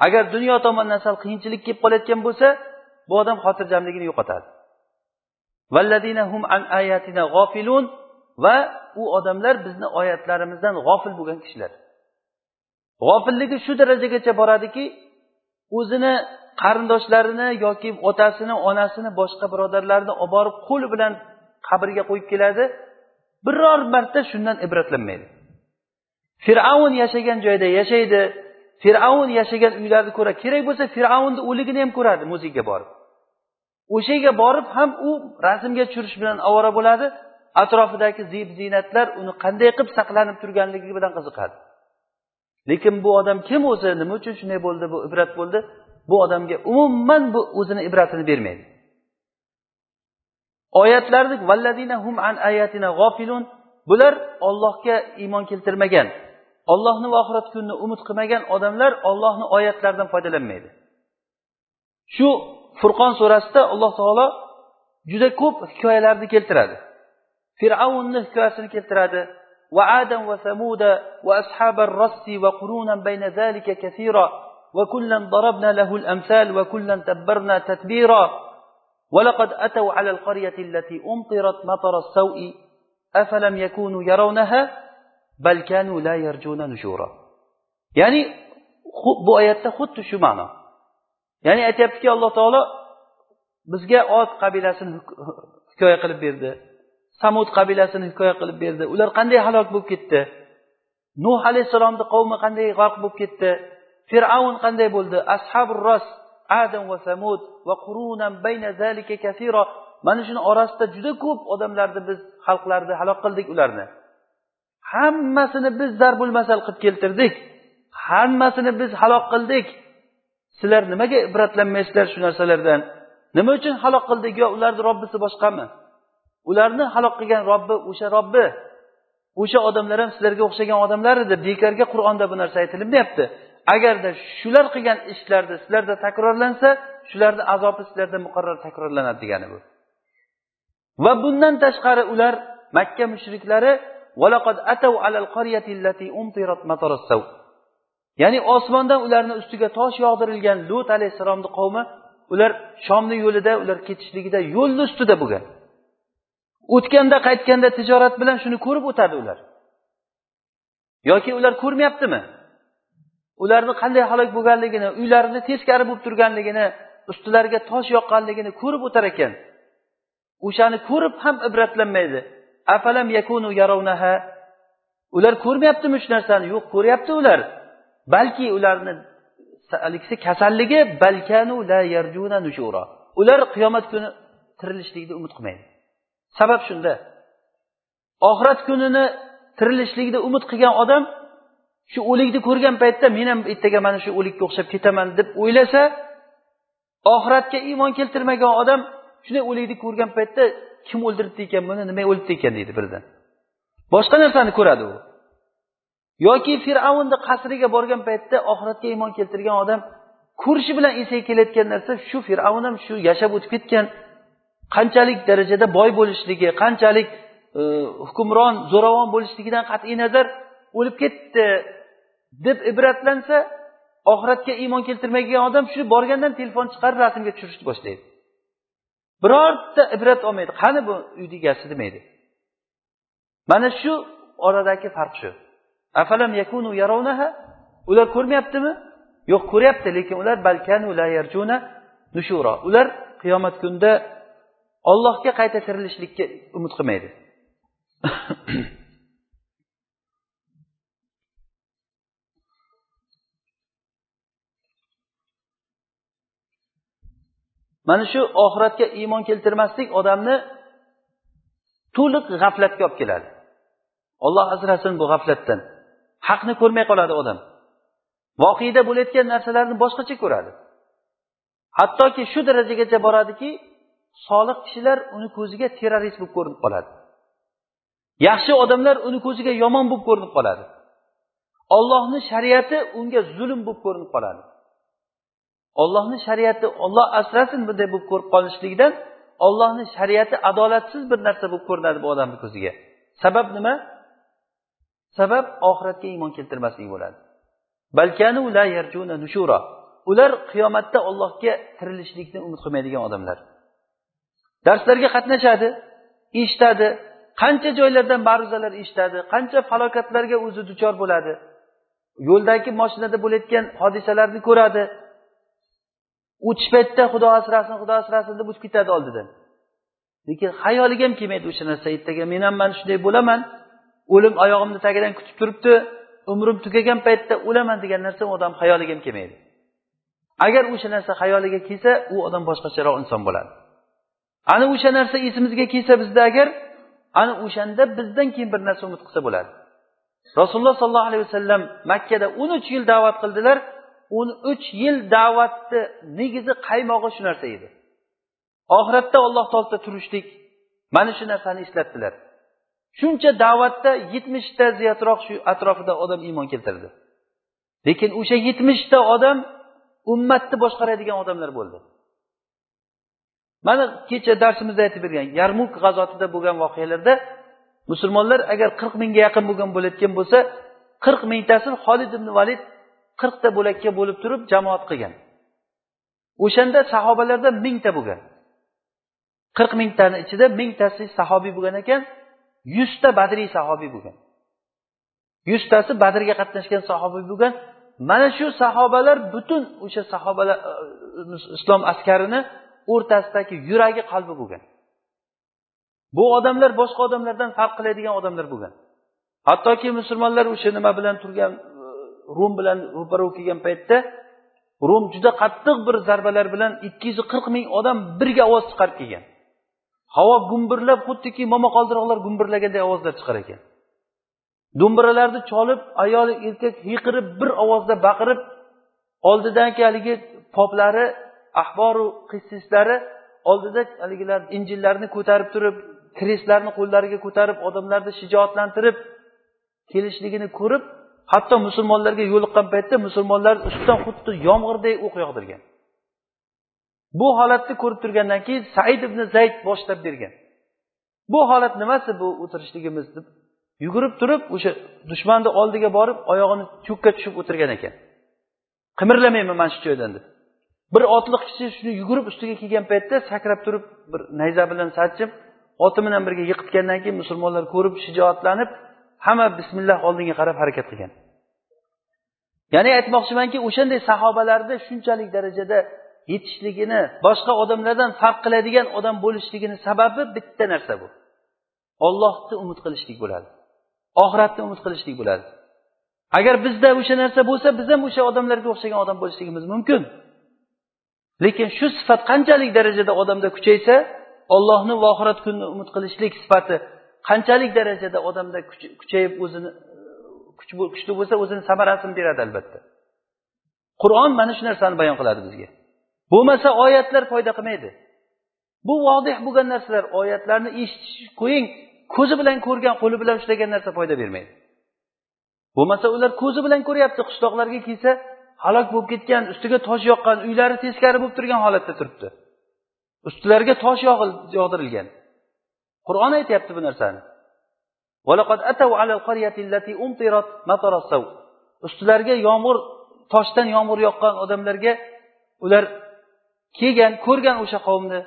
Agar dunyo tomondan sal qiyinchilik kelib qolayotgan bo'lsa bu odam xotirjamligini yo'qotadi. Va u odamlar bizni oyatlarimizdan g'ofil bo'lgan kishilar. G'ofilligi shu darajagacha boradiki o'zini qarindoshlarini yoki otasini onasini boshqa birodarlarini olib borib qo'li bilan qabrga qo'yib keladi. Biror marta shundan ibratlanmaydi. Fir'avn yashagan joyda yashaydi. Fir'avn yashagan uylarni ko'radi kerak bo'lsa fir'avnni o'ligini ham ko'radi muzeyga borib. O'sha yerga borib ham u rasmga tushirish bilan ovora bo'ladi. Atrofidagi zeb ziynatlar uni qanday qilib saqlanib turganligi bilan qiziqadi. Lekin bu odam kim o'zi nima uchun shunday bo'ldi bu ibrat bo'ldi? Bu odamga umuman bu o'zini ibratini bermaydi. Oyatlarni hum an bular ollohga iymon keltirmagan. Ollohni va oxirat kunini umid qilmagan odamlar ollohni oyatlaridan foydalanmaydi. Shu furqon surasida alloh taolo juda ko'p hikoyalarni keltiradi. Fir'avnni hikoyasini keltiradi. وعادا وثمود وأصحاب الرس وقرونا بين ذلك كثيرا وكلا ضربنا له الأمثال وكلا تبرنا تتبيرا. ولقد أتوا على القرية التي أمطرت مطر السوء أفلم يكونوا يرونها؟ بل كانوا لا يرجون نشورا. يعني bu oyatda xuddi shu ma'no ya'ni aytyaptiki alloh taolo bizga ot qabilasini hikoya qilib berdi samud qabilasini hikoya qilib berdi. Ular qanday halok bo'lib ketdi? Nuh alayhissalomni qavmi qanday g'arq bo'lib ketdi? Fir'avn qanday bo'ldi? Ashabur ros adam va samud va qurunan bayna zalika kasiro mana shuni orasida juda ko'p odamlarni biz xalqlarni halok qildik ularni. Hammasini biz zarbul masal qilib keltirdik. Hammasini biz halok qildik. Sizlar nimaga ibratlanmaysizlar shu narsalardan? Nima uchun halok qildik yo ularni robbisi boshqami? Ularni halok qilgan robbi o'sha robbi o'sha odamlar ham sizlarga o'xshagan odamlar edi bekorga qur'onda bu narsa aytilinmayapti agarda shular qilgan ishlarda sizlarda takrorlansa shularni azobi sizlarda muqarrar takrorlanadi degani bu. Va bundan tashqari ular makka mushriklari ya'ni osmondan ularni ustiga tosh yog'dirilgan lut alayhissalomni qavmi ular shomni yo'lida ular ketishligida yo'lni ustida bo'lgan. O'tganda qaytganda tijorat bilan shuni ko'rib o'tadi ular. Yoki ular ko'rmayaptimi? Ularni qanday halok bo'lganligini uylarini teskari bo'lib turganligini ustilariga tosh yoqqanligini ko'rib o'tar ekan. O'shani ko'rib ham ibratlanmaydi. Afalam yakunu yarovnaha ular ko'rmayaptimi shu narsani? Yo'q ko'ryapti ular. Balki ularni haligisi kasalligi balkanu la yarjuna nushura. Ular qiyomat kuni tirilishlikni umid qilmaydi. Sabab shunda. Oxirat kunini tirilishlikni umid qilgan odam shu o'likni ko'rgan paytda men ham ertaga mana shu o'likka o'xshab ketaman deb o'ylasa oxiratga iymon keltirmagan odam shunday o'likni ko'rgan paytda kim o'ldiribdi ekan buni? Nima o'libdi ekan? deydi birdan. Boshqa narsani ko'radi u. Yoki fir'avnni qasriga borgan paytda oxiratga iymon keltirgan odam ko'rishi bilan esiga kelayotgan narsa shu fir'avn ham shu yashab o'tib ketgan. Qanchalik darajada boy bo'lishligi qanchalik e, hukmron zo'ravon bo'lishligidan qat'iy nazar o'lib ketdi deb ibratlansa oxiratga iymon keltirmagan odam shu borgandan telefon chiqarib rasmga tushirishni boshlaydi. Birorta ibrat olmaydi. Qani bu uyni egasi demaydi. Mana shu oradagi farq shu. Afalam yakunu yarovnaha ular ko'rmayaptimi? Yo'q ko'ryapti lekin ular balkanu la yarjuna nushura. Ular qiyomat kunida ollohga qayta tirilishlikka umid qilmaydi. *coughs* Mana shu oxiratga iymon keltirmaslik odamni to'liq g'aflatga olib keladi. Olloh asrasin bu g'aflatdan haqni ko'rmay qoladi odam. Voqeda bo'layotgan narsalarni boshqacha ko'radi. Hattoki shu darajagacha boradiki solih kishilar uni ko'ziga terrorist bo'lib ko'rinib qoladi. Yaxshi odamlar uni ko'ziga yomon bo'lib ko'rinib qoladi. Ollohni shariati unga zulm bo'lib ko'rinib qoladi. Ollohni shariati olloh asrasin bunday bo'lib ko'rib qolishlikdan ollohni shariati adolatsiz bir narsa bo'lib ko'rinadi bu odamni ko'ziga. Sabab nima? Sabab oxiratga iymon keltirmaslik bo'ladi. Ular qiyomatda ollohga tirilishlikni umid qilmaydigan odamlar. Darslarga qatnashadi eshitadi qancha joylardan ma'ruzalar eshitadi qancha falokatlarga o'zi duchor bo'ladi. Yo'ldagi moshinada bo'layotgan hodisalarni ko'radi. O'tish paytida xudo asrasin xudo asrasin deb o'tib ketadi oldidan. Lekin xayoliga ham kelmaydi o'sha narsa ertaga. Men ham mana shunday bo'laman. O'lim oyog'imni tagidan kutib turibdi. Umrim tugagan paytda o'laman degan narsa u odam xayoliga ham kelmaydi. Agar o'sha narsa xayoliga kelsa u odam boshqacharoq inson bo'ladi. Ana o'sha narsa esimizga kelsa bizda agar ana o'shanda bizdan keyin bir narsa umid qilsa bo'ladi. Rasululloh sollallohu alayhi vasallam makkada o'n uch yil da'vat qildilar. o'n uch yil da'vatni negizi qaymog'i shu narsa edi. Oxiratda alloh oldida turishlik mana shu narsani eslatdilar. Shuncha da'vatda yetmishta ziyodroq shu atrofida odam iymon keltirdi. Lekin o'sha yetmishta odam ummatni boshqaradigan odamlar bo'ldi. Mana kecha darsimizda aytib bergan yarmuk g'azotida bo'lgan voqealarda musulmonlar agar qirq mingga yaqin bo'lgan bo'layotgan bo'lsa qirq mingtasi holid ibn valid qirqta bo'lakka bo'lib turib jamoat qilgan. O'shanda sahobalarda mingta bo'lgan. Qirq mingtani ichida mingtasi sahobiy bo'lgan ekan yuzta badriy sahobiy bo'lgan. Yuztasi badrga qatnashgan sahobiy bo'lgan. Mana shu sahobalar butun o'sha sahobalar e, islom askarini o'rtasidagi yuragi qalbi bo'lgan. Bu odamlar boshqa odamlardan farq qiladigan odamlar bo'lgan. Hattoki musulmonlar o'sha nima bilan turgan e, rum bilan ro'para kelgan paytda rum juda qattiq bir zarbalar bilan ikki yuz qirq ming odam birga ovoz chiqarib kelgan. Havo gumburlab xuddiki momaqoldiroqlar gumburlaganday ovozlar chiqar ekan. Do'mbiralarni cholib ayol erkak hiyqirib bir ovozda baqirib oldidagi haligi poplari ahboru qissislari oldida haligilar injillarni ko'tarib turib krestlarni qo'llariga ko'tarib odamlarni shijoatlantirib kelishligini ko'rib hatto musulmonlarga yo'liqqan paytda musulmonlar ustidan xuddi yomg'irday o'q yog'dirgan. Bu holatni ko'rib turgandan keyin said ibn zayd boshlab bergan. Bu holat nimasi bu o'tirishligimiz deb yugurib turib o'sha dushmanni oldiga borib oyog'ini cho'kka tushib o'tirgan ekan. Qimirlamayman mana shu joydan deb. Bir otliq kishi shuni yugurib ustiga kelgan paytda sakrab turib bir nayza bilan sanchib oti bilan birga yiqitgandan keyin musulmonlar ko'rib shijoatlanib hamma bismillah oldinga qarab harakat qilgan. Ya'ni aytmoqchimanki o'shanday sahobalarni shunchalik darajada yetishligini boshqa odamlardan farq qiladigan odam bo'lishligini sababi bitta narsa bu. Ollohni umid qilishlik bo'ladi. Oxiratni umid qilishlik bo'ladi. Agar bizda o'sha narsa bo'lsa biz ham o'sha odamlarga o'xshagan odam bo'lishligimiz mumkin. Lekin shu sifat qanchalik darajada odamda kuchaysa ollohni va oxirat kunini umid qilishlik sifati qanchalik darajada odamda kuchayib o'zini kuchli bo'lsa o'zini samarasini beradi albatta. Qur'on mana shu narsani bayon qiladi bizga. Bo'lmasa oyatlar foyda qilmaydi. Bu vodih bo'lgan narsalar oyatlarni eshitish qo'ying ko'zi bilan ko'rgan qo'li bilan ushlagan narsa foyda bermaydi. Bo'lmasa ular ko'zi bilan ko'ryapti qishloqlarga kelsa halok bo'lib ketgan ustiga tosh yoqqan uylari teskari bo'lib turgan holatda turibdi. Ustilariga tosh yog'dirilgan. Qur'on aytyapti bu narsani. Ustilariga yomg'ir toshdan yomg'ir yoqqan odamlarga ular kelgan ko'rgan o'sha qavmni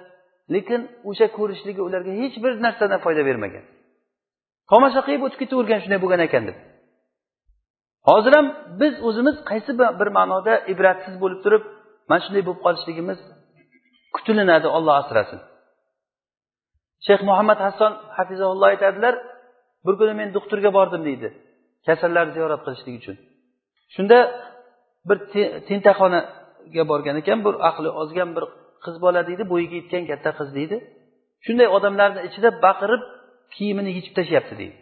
lekin o'sha ko'rishligi ularga hech bir narsadan foyda bermagan. Tomosha qilib o'tib ketavergan shunday bo'lgan ekan deb. Hozir ham biz o'zimiz qaysi bir ma'noda ibratsiz bo'lib turib mana shunday bo'lib qolishligimiz kutilinadi olloh asrasin. Shayx muhammad hasson hafizaulloh aytadilar bir kuni men doktorga bordim deydi kasallarni ziyorat qilishlik uchun. Shunda bir tentakxonaga borgan ekan bir aqli ozgan bir qiz bola deydi bo'yiga yetgan katta qiz deydi. Shunday odamlarni ichida baqirib kiyimini yechib tashlayapti deydi.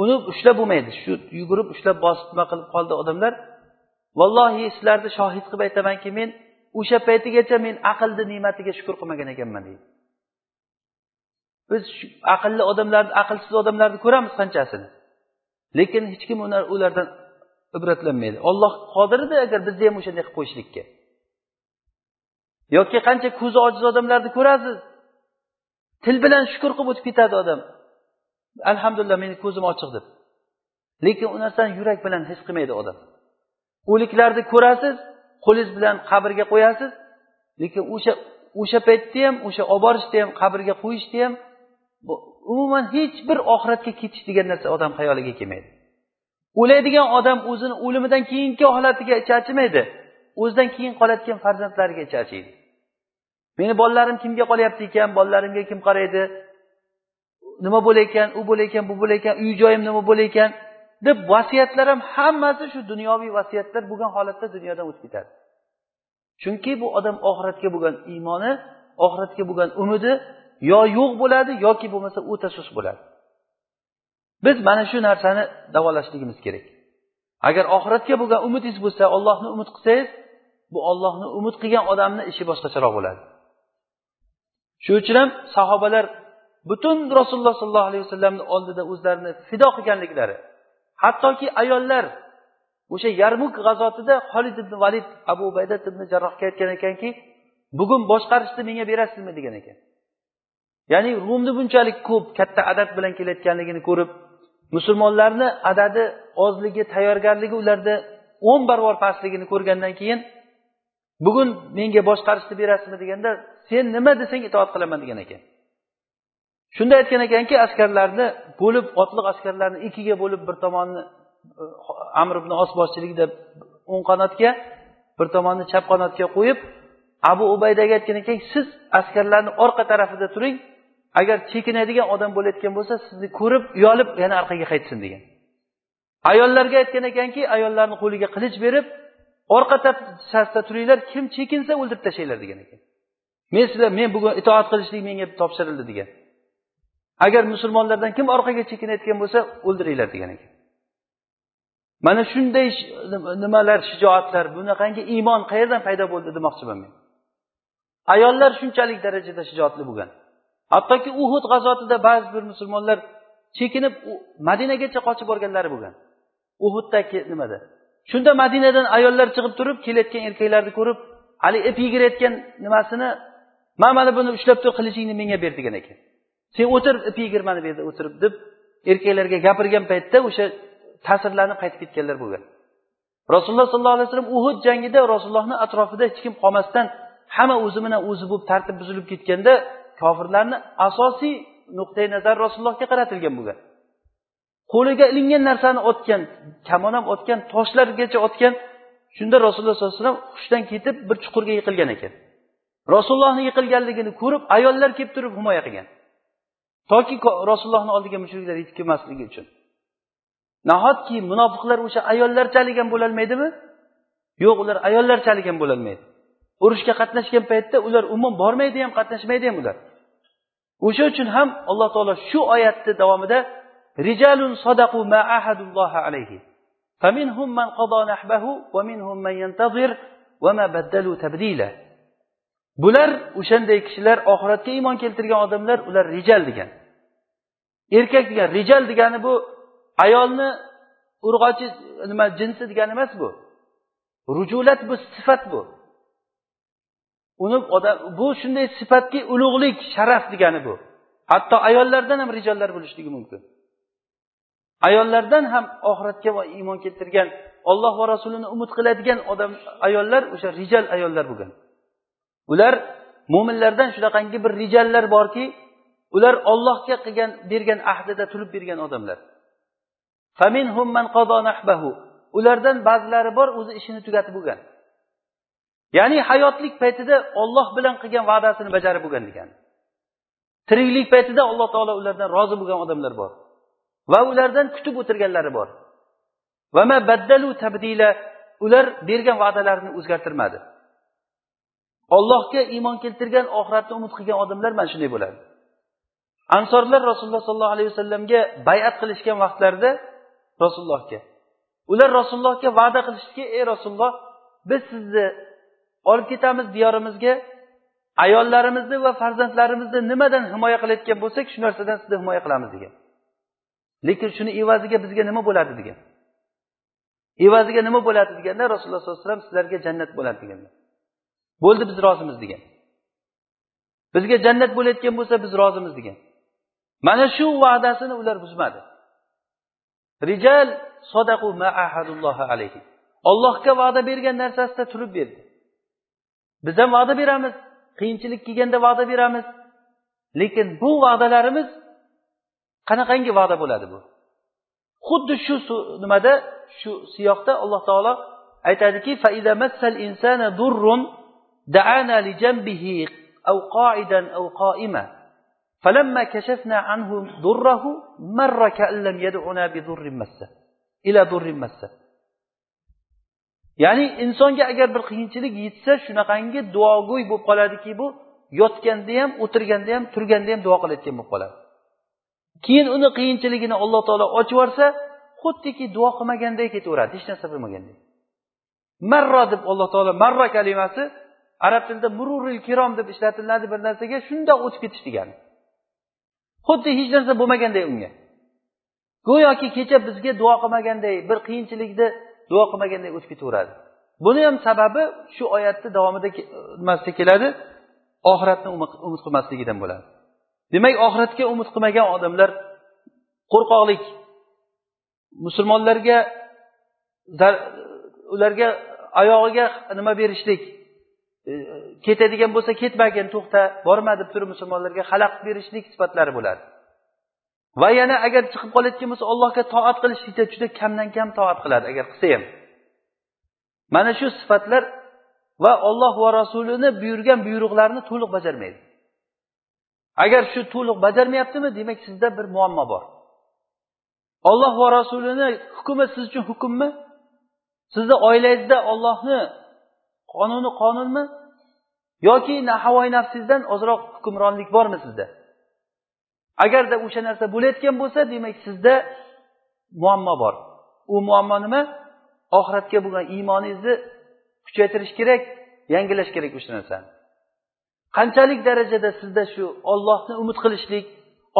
Uni ushlab bo'lmaydi. Shu yugurib ushlab bosib nima qilib qoldi odamlar. Vallohi sizlarni shohid qilib aytamanki men o'sha paytigacha men aqlni ne'matiga shukur qilmagan ekanman deydi. Biz aqlli odamlarni aqlsiz odamlarni ko'ramiz qanchasini. Lekin hech kim ulardan ibratlanmaydi. Olloh qodir edi agar bizni ham o'shanday qilib qo'yishlikka. Yoki qancha ko'zi ojiz odamlarni ko'rasiz. Til bilan shukur qilib o'tib ketadi odam. Alhamdulillah meni ko'zim ochiq deb. Lekin u narsani yurak bilan his qilmaydi odam. O'liklarni ko'rasiz qo'lingiz bilan qabrga qo'yasiz lekin o'sha o'sha paytda ham o'sha olib borishda ham qabrga qo'yishda ham umuman hech bir oxiratga ketish degan narsa odam xayoliga kelmaydi. O'laydigan odam o'zini o'limidan keyingi holatiga ichi achimaydi o'zidan keyin qolayotgan farzandlariga ichi achiydi meni bolalarim kimga qolyapti ekan bolalarimga kim qaraydi? Nima bo'layotgan u bo'layotgan bu bo'layotgan uy joyim nima bo'layotgan deb vasiyatlar ham hammasi shu dunyoviy vasiyatlar bo'lgan holatda dunyodan o'tib ketadi. Chunki bu odam oxiratga bo'lgan iymoni oxiratga bo'lgan umidi yo yo'q bo'ladi yoki bo'lmasa o'ta sust bo'ladi. Biz mana shu narsani davolashligimiz kerak. Agar oxiratga bo'lgan umidingiz bo'lsa ollohni umid qilsangiz bu ollohni umid qilgan odamni ishi boshqacharoq bo'ladi. Shuning uchun ham sahobalar butun rasululloh sollallohu alayhi vasallamni oldida o'zlarini fido qilganliklari hattoki ayollar o'sha yarmuk g'azotida holid ibn valid abu baydat ibn jarrohga aytgan ekanki bugun boshqarishni menga berasizmi? degan ekan. Ya'ni rumni bunchalik ko'p katta adad bilan kelayotganligini ko'rib musulmonlarni adadi ozligi tayyorgarligi ularda o'n barobar pastligini ko'rgandan keyin bugun menga boshqarishni berasizmi? deganda sen nima desang itoat qilaman degan ekan. Shunda aytgan ekanki askarlarni bo'lib otliq askarlarni ikkiga bo'lib bir tomonni e, amr ibn os boshchiligida o'ng qanotga bir tomonni chap qanotga qo'yib abu ubaydaga aytgan ekan siz askarlarni orqa tarafida turing agar chekinadigan odam bo'layotgan bo'lsa sizni ko'rib uyalib yana orqaga qaytsin degan. Ayollarga aytgan ekanki ayollarni qo'liga qilich berib orqa safda turinglar kim chekinsa o'ldirib tashlanglar degan ekan. Men sizlar men bugun itoat qilishlik menga topshirildi degan. Agar musulmonlardan kim orqaga chekinayotgan bo'lsa o'ldiringlar degan ekan. Mana shunday nimalar shijoatlar bunaqangi iymon qayerdan paydo bo'ldi demoqchiman men. Ayollar shunchalik darajada shijoatli bo'lgan. Hattoki uhud g'azotida ba'zi bir musulmonlar chekinib madinagacha qochib borganlari bo'lgan. Uhuddagi nimada? Shunda madinadan ayollar chiqib turib kelayotgan erkaklarni ko'rib haligi ip yigirayotgan nimasini man mana buni ushlab tur qilichingni menga ber degan ekan. Sen o'tir ip yigirmani bu yerda o'tirib deb erkaklarga gapirgan paytda o'sha ta'sirlanib qaytib ketganlar bo'lgan. Rasululloh sollallohu alayhi vasallam uhud jangida rasulullohni atrofida hech kim qolmasdan hamma o'zi bilan o'zi bo'lib tartib buzilib ketganda kofirlarni asosiy nuqtai nazar rasulullohga qaratilgan bo'lgan. Qo'liga ilingan narsani otgan kamon ham otgan toshlargacha otgan shunda rasululloh sollallohu alayhi vasallam hushdan ketib bir chuqurga yiqilgan ekan. Rasulullohni yiqilganligini ko'rib ayollar kelib turib himoya qilgan. toki rasulullohni oldiga mushriklar yetib kelmasligi uchun nahotki munofiqlar o'sha ayollarchalik ham bo'lolmaydimi yo'q ular ayollarchalik ham bo'lolmaydi urushga qatnashgan paytda ular umuman bormaydi ham qatnashmaydi ham ular o'sha uchun ham alloh taolo shu oyatni davomida rijalun sadaqu ma ahadulloha alayhi فمنهم من قضى نحبه ومنهم من ينتظر وما بدلوا تبديلا bular o'shanday kishilar oxiratga iymon keltirgan odamlar ular rijal degan. Erkak degan rijal degani bu ayolni urg'ochi nima jinsi degani emas bu. Rujulat bu sifat bu. Uni odam bu shunday sifatki ulug'lik sharaf degani bu. Hatto ayollardan ham rijollar bo'lishligi mumkin. Ayollardan ham oxiratga iymon keltirgan olloh va rasulini umid qiladigan odam ayollar o'sha rijal ayollar bo'lgan. Ular mo'minlardan shunaqangi bir rijallar borki ular ollohga qilgan bergan ahdida turib bergan odamlar. Ulardan ba'zilari bor o'zi ishini tugatib bo'lgan. Ya'ni hayotlik paytida olloh bilan qilgan va'dasini bajarib bo'lgan degani tiriklik paytida alloh taolo ulardan rozi bo'lgan odamlar bor. Va ulardan kutib o'tirganlari bor. Baddalu tabdila. Ular bergan va'dalarini o'zgartirmadi. Ollohga iymon keltirgan oxiratni umid qilgan odamlar mana shunday bo'ladi. Ansorlar rasululloh sollallohu alayhi vasallamga bayat qilishgan vaqtlarida rasulullohga ular rasulullohga va'da qilishdiki ey rasululloh biz sizni olib ketamiz diyorimizga ayollarimizni va farzandlarimizni nimadan himoya qilayotgan bo'lsak shu narsadan sizni himoya qilamiz degan. Lekin shuni evaziga bizga nima bo'ladi degan. Evaziga nima bo'ladi deganda rasululloh sollallohu alayhi vasallam sizlarga jannat bo'ladi deganlar. Bo'ldi biz rozimiz degan. Bizga jannat bo'layotgan bo'lsa biz rozimiz degan. Mana shu va'dasini ular buzmadi. Rijal sodaqu alayhi. Ollohga va'da bergan narsasida turib berdi. Biz ham va'da beramiz. Qiyinchilik kelganda va'da beramiz. Lekin bu va'dalarimiz qanaqangi va'da bo'ladi bu? Xuddi shu nimada? Shu siyoqda alloh taolo aytadiki دعانا لجنبه أو قاعدا أو قائما فلما كشفنا عنه ضره مر كأن لم يدعنا بضر مسه إلى ضر مسه ya'ni insonga agar bir qiyinchilik yetsa shunaqangi duogo'y bo'lib qoladiki bu yotganda ham o'tirganda ham turganda ham duo qilayotgan bo'lib qoladi keyin uni qiyinchiligini alloh taolo ochib yuborsa xuddiki duo qilmaganday ketaveradi hech narsa bo'lmagandek marro deb alloh taolo marra kalimasi arab tilida mururil kirom deb ishlatiladi bir narsaga shundoq o'tib ketish degani xuddi hech narsa bo'lmaganday unga. Go'yoki kecha bizga duo qilmaganday bir qiyinchilikni duo qilmaganday o'tib ketaveradi. Buni ham sababi shu oyatni davomida nimasida keladi. Oxiratni umid qilmasligidan bo'ladi. Demak oxiratga umid qilmagan odamlar qo'rqoqlik. Musulmonlarga ularga oyog'iga nima berishlik. Ketadigan bo'lsa ketmagin to'xta borma deb turib musulmonlarga xalaqit berishlik sifatlari bo'ladi. Va yana agar chiqib qolayotgan bo'lsa allohga toat qilishlikda juda kamdan kam toat qiladi agar qilsa ham. Mana shu sifatlar va olloh va rasulini buyurgan buyruqlarni to'liq bajarmaydi. Agar shu to'liq bajarmayaptimi demak sizda bir muammo bor. Olloh va rasulini hukmi siz uchun hukmmi? Sizni oilangizda ollohni qonuni qonunmi? Yoki nahavoy nafsingizdan ozroq hukmronlik bormi sizda? Agarda o'sha narsa bo'layotgan bo'lsa demak sizda muammo bor. U muammo nima? Oxiratga bo'lgan iymoningizni kuchaytirish kerak yangilash kerak o'sha narsani. Qanchalik darajada sizda shu ollohni umid qilishlik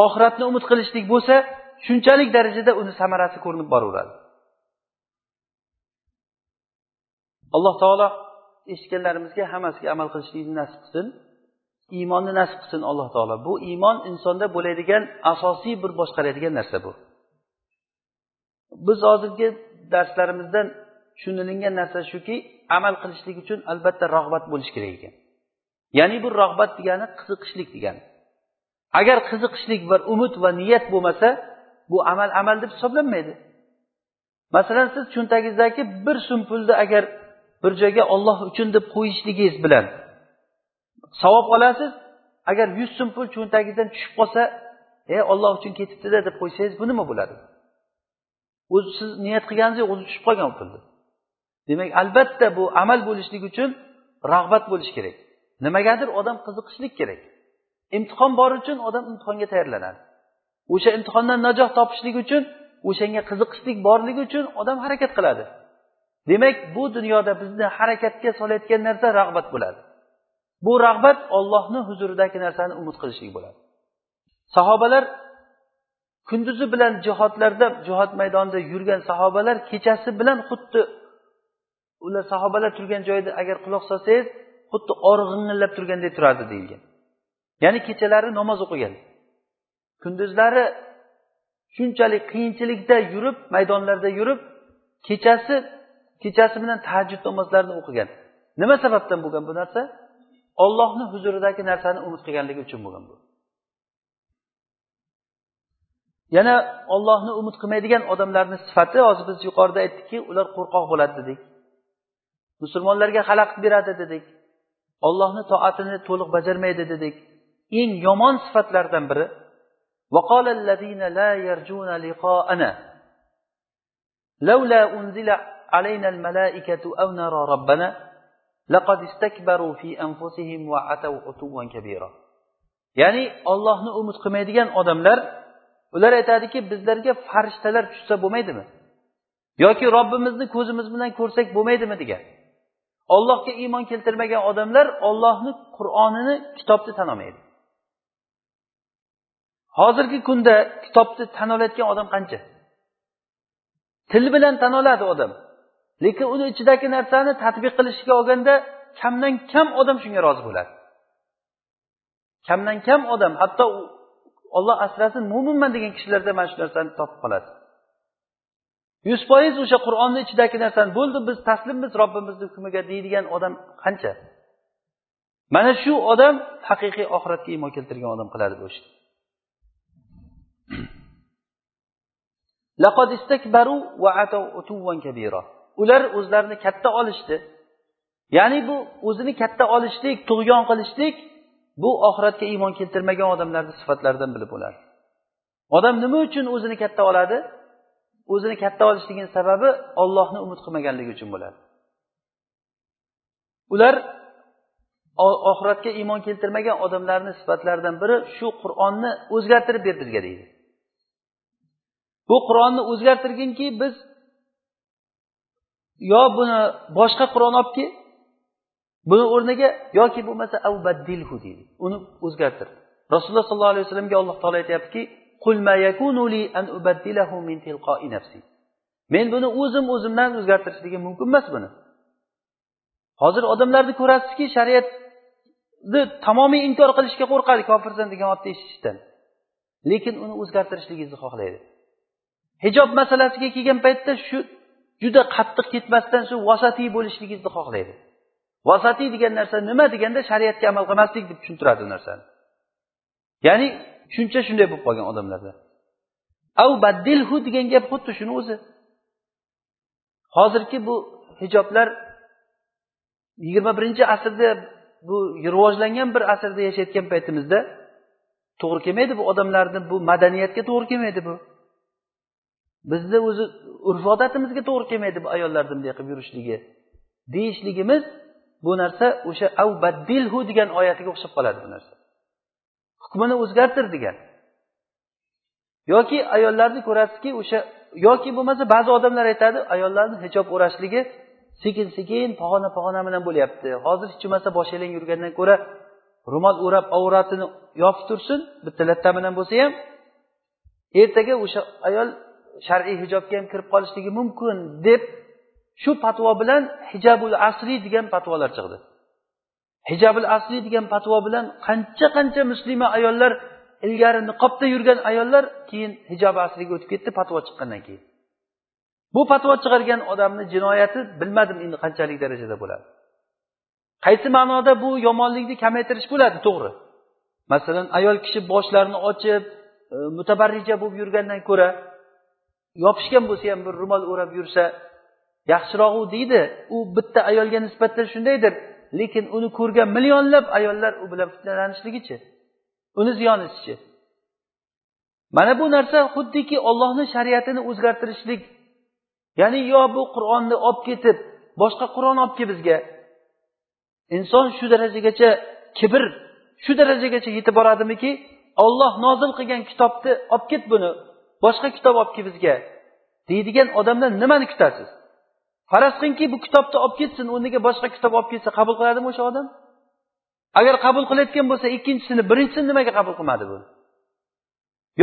oxiratni umid qilishlik bo'lsa shunchalik darajada uni samarasi ko'rinib boraveradi. Alloh taolo eshitganlarimizga hammasiga amal qilishlikni nasib qilsin. Iymonni nasib qilsin alloh taolo. Bu iymon insonda bo'ladigan asosiy bir boshqaradigan narsa bu. Biz hozirgi darslarimizdan tushunilingan narsa shuki amal qilishlik uchun albatta rag'bat bo'lishi kerak ekan. Ya'ni bu rag'bat degani qiziqishlik degani. Agar qiziqishlik va umid va niyat bo'lmasa bu amal amal deb hisoblanmaydi. Masalan siz cho'ntagingizdagi bir so'm pulni agar bir joyga olloh uchun deb qo'yishligingiz bilan. Savob olasiz agar yuz so'm pul cho'ntagingizdan tushib qolsa e olloh uchun ketibdida deb qo'ysangiz bu nima bo'ladi? O'zi siz niyat qilganingiz yo'q o'zi tushib qolgan pulni. Demak albatta bu amal bo'lishligi uchun rag'bat bo'lishi kerak. Nimagadir odam qiziqishlik kerak. Imtihon bor uchun odam imtihonga tayyorlanadi. O'sha imtihondan najot topishlik uchun o'shanga qiziqishlik borligi uchun odam harakat qiladi. Demak bu dunyoda bizni harakatga solayotgan narsa rag'bat bo'ladi. Bu rag'bat ollohni huzuridagi narsani umid qilishlik bo'ladi. Sahobalar kunduzi bilan jihodlarda jihod maydonida yurgan sahobalar kechasi bilan xuddi ular sahobalar turgan joyda agar quloq solsangiz xuddi org'ing'illab turganday turardi deyilgan. Ya'ni kechalari namoz o'qigan. Kunduzlari shunchalik qiyinchilikda yurib maydonlarda yurib kechasi kechasi bilan tahajjud namozlarini o'qigan nima sababdan bo'lgan bu narsa ollohni huzuridagi narsani umid qilganligi uchun bo'lgan bu yana ollohni umid qilmaydigan odamlarni sifati hozir biz yuqorida aytdikki ular qo'rqoq bo'ladi dedik musulmonlarga xalaqit beradi dedik ollohni toatini to'liq bajarmaydi dedik eng yomon sifatlardan biri وقال الذين لا يرجون لقاءنا لولا أنزل علينا الملائكة أو نرى ربنا ya'ni ollohni umid qilmaydigan odamlar ular aytadiki bizlarga farishtalar tushsa bo'lmaydimi yoki robbimizni ko'zimiz bilan ko'rsak bo'lmaydimi degan ollohga iymon keltirmagan odamlar ollohni qur'onini kitobni tan olmaydi hozirgi kunda kitobni tan olayotgan odam qancha til bilan tan oladi odam Lekin uni ichidagi narsani tadbiq qilishga olganda kamdan kam odam shunga rozi bo'ladi. Kamdan kam odam hatto olloh asrasin mo'minman degan kishilarda mana shu narsani topib qoladi. Yuz foiz o'sha qur'onni ichidagi narsani bo'ldi biz taslimmiz robbimizni hukmiga deydigan odam qancha? Mana shu odam haqiqiy oxiratga iymon keltirgan odam qiladi bu ishni *clears throat* ular o'zlarini katta olishdi. Ya'ni bu o'zini katta olishlik tug'yon qilishlik bu oxiratga iymon keltirmagan odamlarni sifatlaridan bilib bo'ladi odam nima uchun o'zini katta oladi? O'zini katta olishligini sababi ollohni umid qilmaganligi uchun bo'ladi. Ular oxiratga iymon keltirmagan odamlarni sifatlaridan biri shu qur'onni o'zgartirib ber bizga deydi bu qur'onni o'zgartirginki biz yo buni boshqa qur'on olib kel buni o'rniga yoki bo'lmasa avbaddilhu deydi. Uni o'zgartir rasululloh sollallohu alayhi vasallamga alloh taolo aytyaptiki men buni o'zim o'zimdan o'zgartirishligim mumkin emas buni. Hozir odamlarni ko'rasizki shariatni tamomiy inkor qilishga qo'rqadi kofirsan degan otni eshitishdan. Lekin uni o'zgartirishligingizni xohlaydi. Hijob masalasiga kelgan paytda shu juda qattiq ketmasdan shu vasatiy bo'lishligingizni xohlaydi. Vasatiy degan narsa nima deganda shariatga amal qilmaslik deb tushuntiradi u narsani. Ya'ni tushuncha shunday bo'lib qolgan odamlarda. Av baddilhu degan gap xuddi shuni o'zi. Hozirgi bu hijoblar yigirma birinchi asrda bu rivojlangan bir asrda yashayotgan paytimizda to'g'ri kelmaydi bu odamlarni bu madaniyatga to'g'ri kelmaydi bu. Bizni o'zi urf odatimizga to'g'ri kelmaydi bu ayollarni bunday qilib yurishligi. Deyishligimiz bu narsa o'sha avbaddilhu degan oyatiga o'xshab qoladi bu narsa. Hukmini o'zgartir degan. Yoki ayollarni ko'rasizki o'sha yoki bo'lmasa ba'zi odamlar aytadi ayollarni hijob o'rashligi sekin sekin pog'ona pog'ona bilan bo'lyapti. Hozir hech bo'lmasa boshilang yurgandan ko'ra ro'mol o'rab avratini yopib tursin bitta latta bilan bo'lsa ham. Ertaga o'sha ayol shar'iy hijobga ham kirib qolishligi mumkin deb shu patvo bilan hijabul asriy degan patvolar chiqdi. Hijabul asliy degan patvo bilan qancha qancha muslima ayollar ilgari niqobda yurgan ayollar keyin hijob asriga o'tib ketdi patvo chiqqandan keyin. Bu patvo chiqargan odamni jinoyati bilmadim endi qanchalik darajada bo'ladi. Qaysi ma'noda bu yomonlikni kamaytirish bo'ladi to'g'ri. Masalan ayol kishi boshlarini ochib e, mutabarrija bo'lib yurgandan ko'ra yopishgan bo'lsa ham bir ro'mol o'rab yursa yaxshirog'u deydi. U bitta ayolga nisbatan shundaydir. Lekin uni ko'rgan millionlab ayollar u bilan fitnalanishligichi uni ziyonichi mana bu narsa xuddiki ollohni shariatini o'zgartirishlik. Ya'ni yo bu qur'onni olib ketib boshqa qur'on olib kel bizga. Inson shu darajagacha kibr shu darajagacha yetib boradimiki olloh nozil qilgan kitobni olib ket buni. Boshqa kitob olib kel bizga deydigan odamdan nimani kutasiz? Faraz qilingki bu kitobni olib ketsin o'rniga boshqa kitob olib kelsa qabul qiladimi o'sha odam? Agar qabul qilayotgan bo'lsa ikkinchisini birinchisini nimaga qabul qilmadi bu?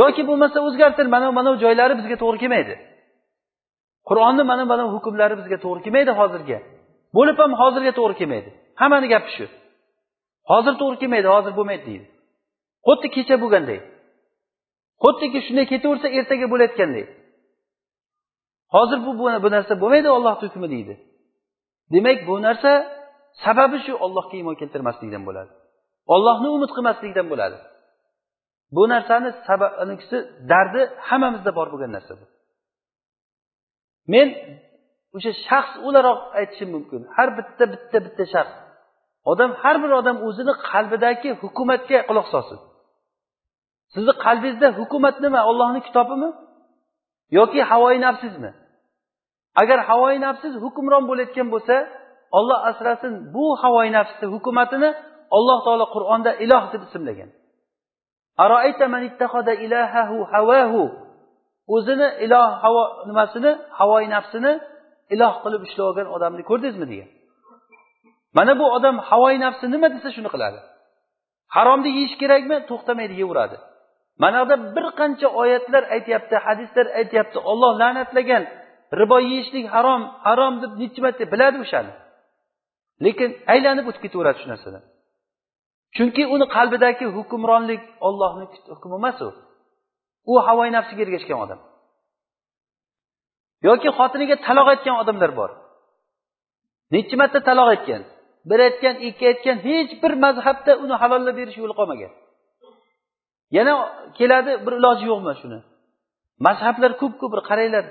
Yoki bo'lmasa o'zgartir mana mana joylari bizga to'g'ri kelmaydi. Qur'onni mana mana hukmlari bizga to'g'ri kelmaydi hozirga. Bo'lib ham hozirga to'g'ri kelmaydi. Hammani gapi shu. Hozir to'g'ri kelmaydi hozir bo'lmaydi deydi. Xuddi kecha bo'lganday. Xuddiki shunday ketaversa ertaga bo'layotgandek hozir bu bu narsa bo'lmaydi ollohni hukmi deydi. Demak bu narsa sababi shu ollohga iymon keltirmaslikdan bo'ladi. Ollohni umid qilmaslikdan bo'ladi. Bu narsani sababnisi dardi hammamizda bor bo'lgan narsa bu. Men o'sha shaxs o'laroq aytishim mumkin. Har bitta bitta bitta shaxs. Odam har bir odam o'zini qalbidagi hukumatga quloq solsin. Sizni qalbingizda hukumat nima? Ollohni kitobimi? Yoki havoyi nafsizmi? Agar havoyi nafsiz hukmron bo'layotgan bo'lsa olloh asrasin bu havoyi nafsni hukumatini alloh taolo qur'onda iloh deb ismlagan. O'zini iloh havo nimasini? Havoyi nafsini iloh qilib ishlab olgan odamni ko'rdingizmi degan. Mana bu odam havoyi nafsi nima desa shuni qiladi? Haromni yeyish kerakmi? To'xtamaydi yeyveradi mana buyoqda bir qancha oyatlar aytyapti hadislar aytyapti olloh la'natlagan ribo yeyishlik harom harom deb nechi marta biladi o'shani. Lekin aylanib o'tib ketaveradi shu narsadan chunki uni qalbidagi hukmronlik ollohni hukmi emas u. U havoyi nafsiga ergashgan odam. Yoki xotiniga taloq aytgan odamlar bor. Nechi marta taloq aytgan bir aytgan ikki aytgan hech bir mazhabda uni halollab berish yo'li qolmagan. Yana keladi bir iloji yo'qmi shuni? Mazhablar ko'p ko'p bir qaranglar.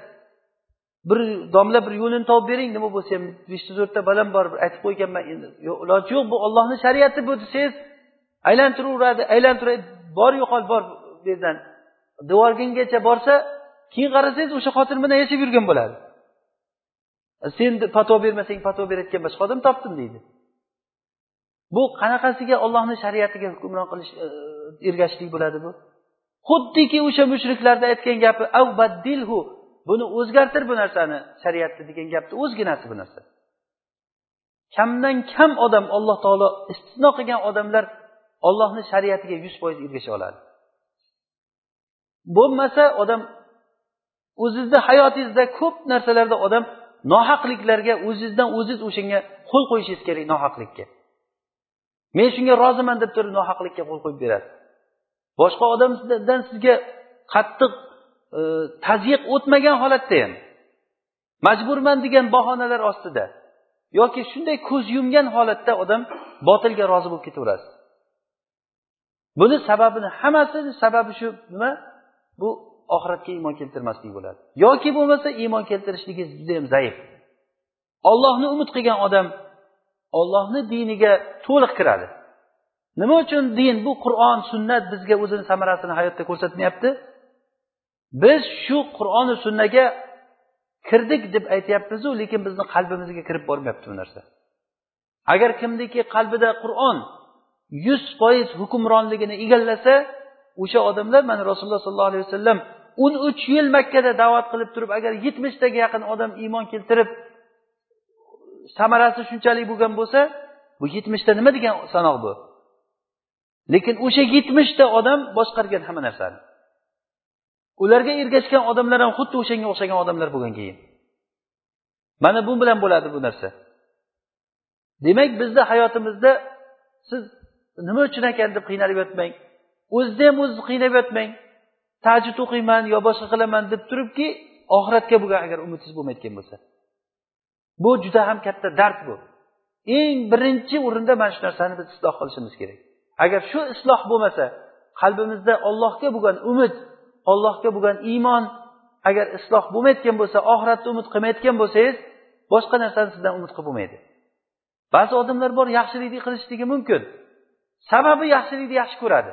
Bir domla bir yo'lini topib bering nima bo'lsa ham beshta to'rtta balam bor aytib qo'yganman endi. Iloji yo'q bu ollohni shariati bu desangiz aylantiraveradi aylantiradi bor yo'qol bor bu yerdan devorgingacha borsa keyin qarasangiz o'sha xotin bilan yashab yurgan bo'ladi. Sen fatvo bermasang fatvo berayotgan boshqa odam topdim deydi. Bu qanaqasiga ollohni shariatiga hukmron qilish e, ergashishlik bo'ladi bu? Xuddiki o'sha mushriklarda aytgan gapi avbaddilhu buni o'zgartir bu narsani shariatni degan gapni o'zginasi bu narsa. Kamdan kam odam alloh taolo istisno qilgan odamlar ollohni shariatiga yuz foiz ergasha oladi. Bo'lmasa odam o'zizni hayotingizda ko'p narsalarda odam nohaqliklarga o'zizdan o'ziz o'shanga qo'l qo'yishingiz kerak nohaqlikka. Men shunga roziman deb turib nohaqlikka qo'l qo'yib beradi. Boshqa odamdan sizga qattiq e, tazyiq o'tmagan holatda ham majburman degan bahonalar ostida yoki shunday ko'z yumgan holatda odam botilga rozi bo'lib ketaverasiz. Buni sababini hammasini sababi shu nima? Bu oxiratga iymon keltirmaslik bo'ladi. Yoki bo'lmasa iymon keltirishligingiz judayam zaif. Ollohni umid qilgan odam ollohni diniga to'liq kiradi. Nima uchun din bu qur'on sunnat bizga o'zini samarasini hayotda ko'rsatmayapti? Biz shu qur'oni sunnaga kirdik deb aytyapmizu lekin bizni qalbimizga kirib bormayapti bu narsa. Agar kimniki qalbida qur'on yuz foiz hukmronligini egallasa o'sha odamlar mana rasululloh sollallohu alayhi vasallam o'n uch yil makkada da'vat qilib turib agar yetmishtaga yaqin odam iymon keltirib samarasi shunchalik bo'lgan bo'lsa bu yetmishta nima degan sanoq bu? Lekin o'sha yetmishta odam boshqargan hamma narsani. Ularga ergashgan odamlar ham xuddi o'shanga o'xshagan odamlar bo'lgan keyin. Mana bu bilan bo'ladi bu narsa. Demak bizni hayotimizda siz nima uchun ekan deb qiynalib yotmang o'zizni ham o'zizni qiynab yotmang tajid o'qiyman yo boshqa qilaman deb turibki oxiratga bo'lgan agar umidingiz bo'lmayotgan bo'lsa. Bu juda ham katta dard bu. Eng birinchi o'rinda mana shu narsani biz isloh qilishimiz kerak. Agar shu isloh bo'lmasa qalbimizda ollohga bo'lgan umid ollohga bo'lgan iymon agar isloh bo'lmayotgan bo'lsa oxiratni umid qilmayotgan bo'lsangiz boshqa narsani sizdan umid qilib bo'lmaydi. Ba'zi odamlar bor yaxshilikni qilishligi mumkin. Sababi yaxshilikni yaxshi ko'radi.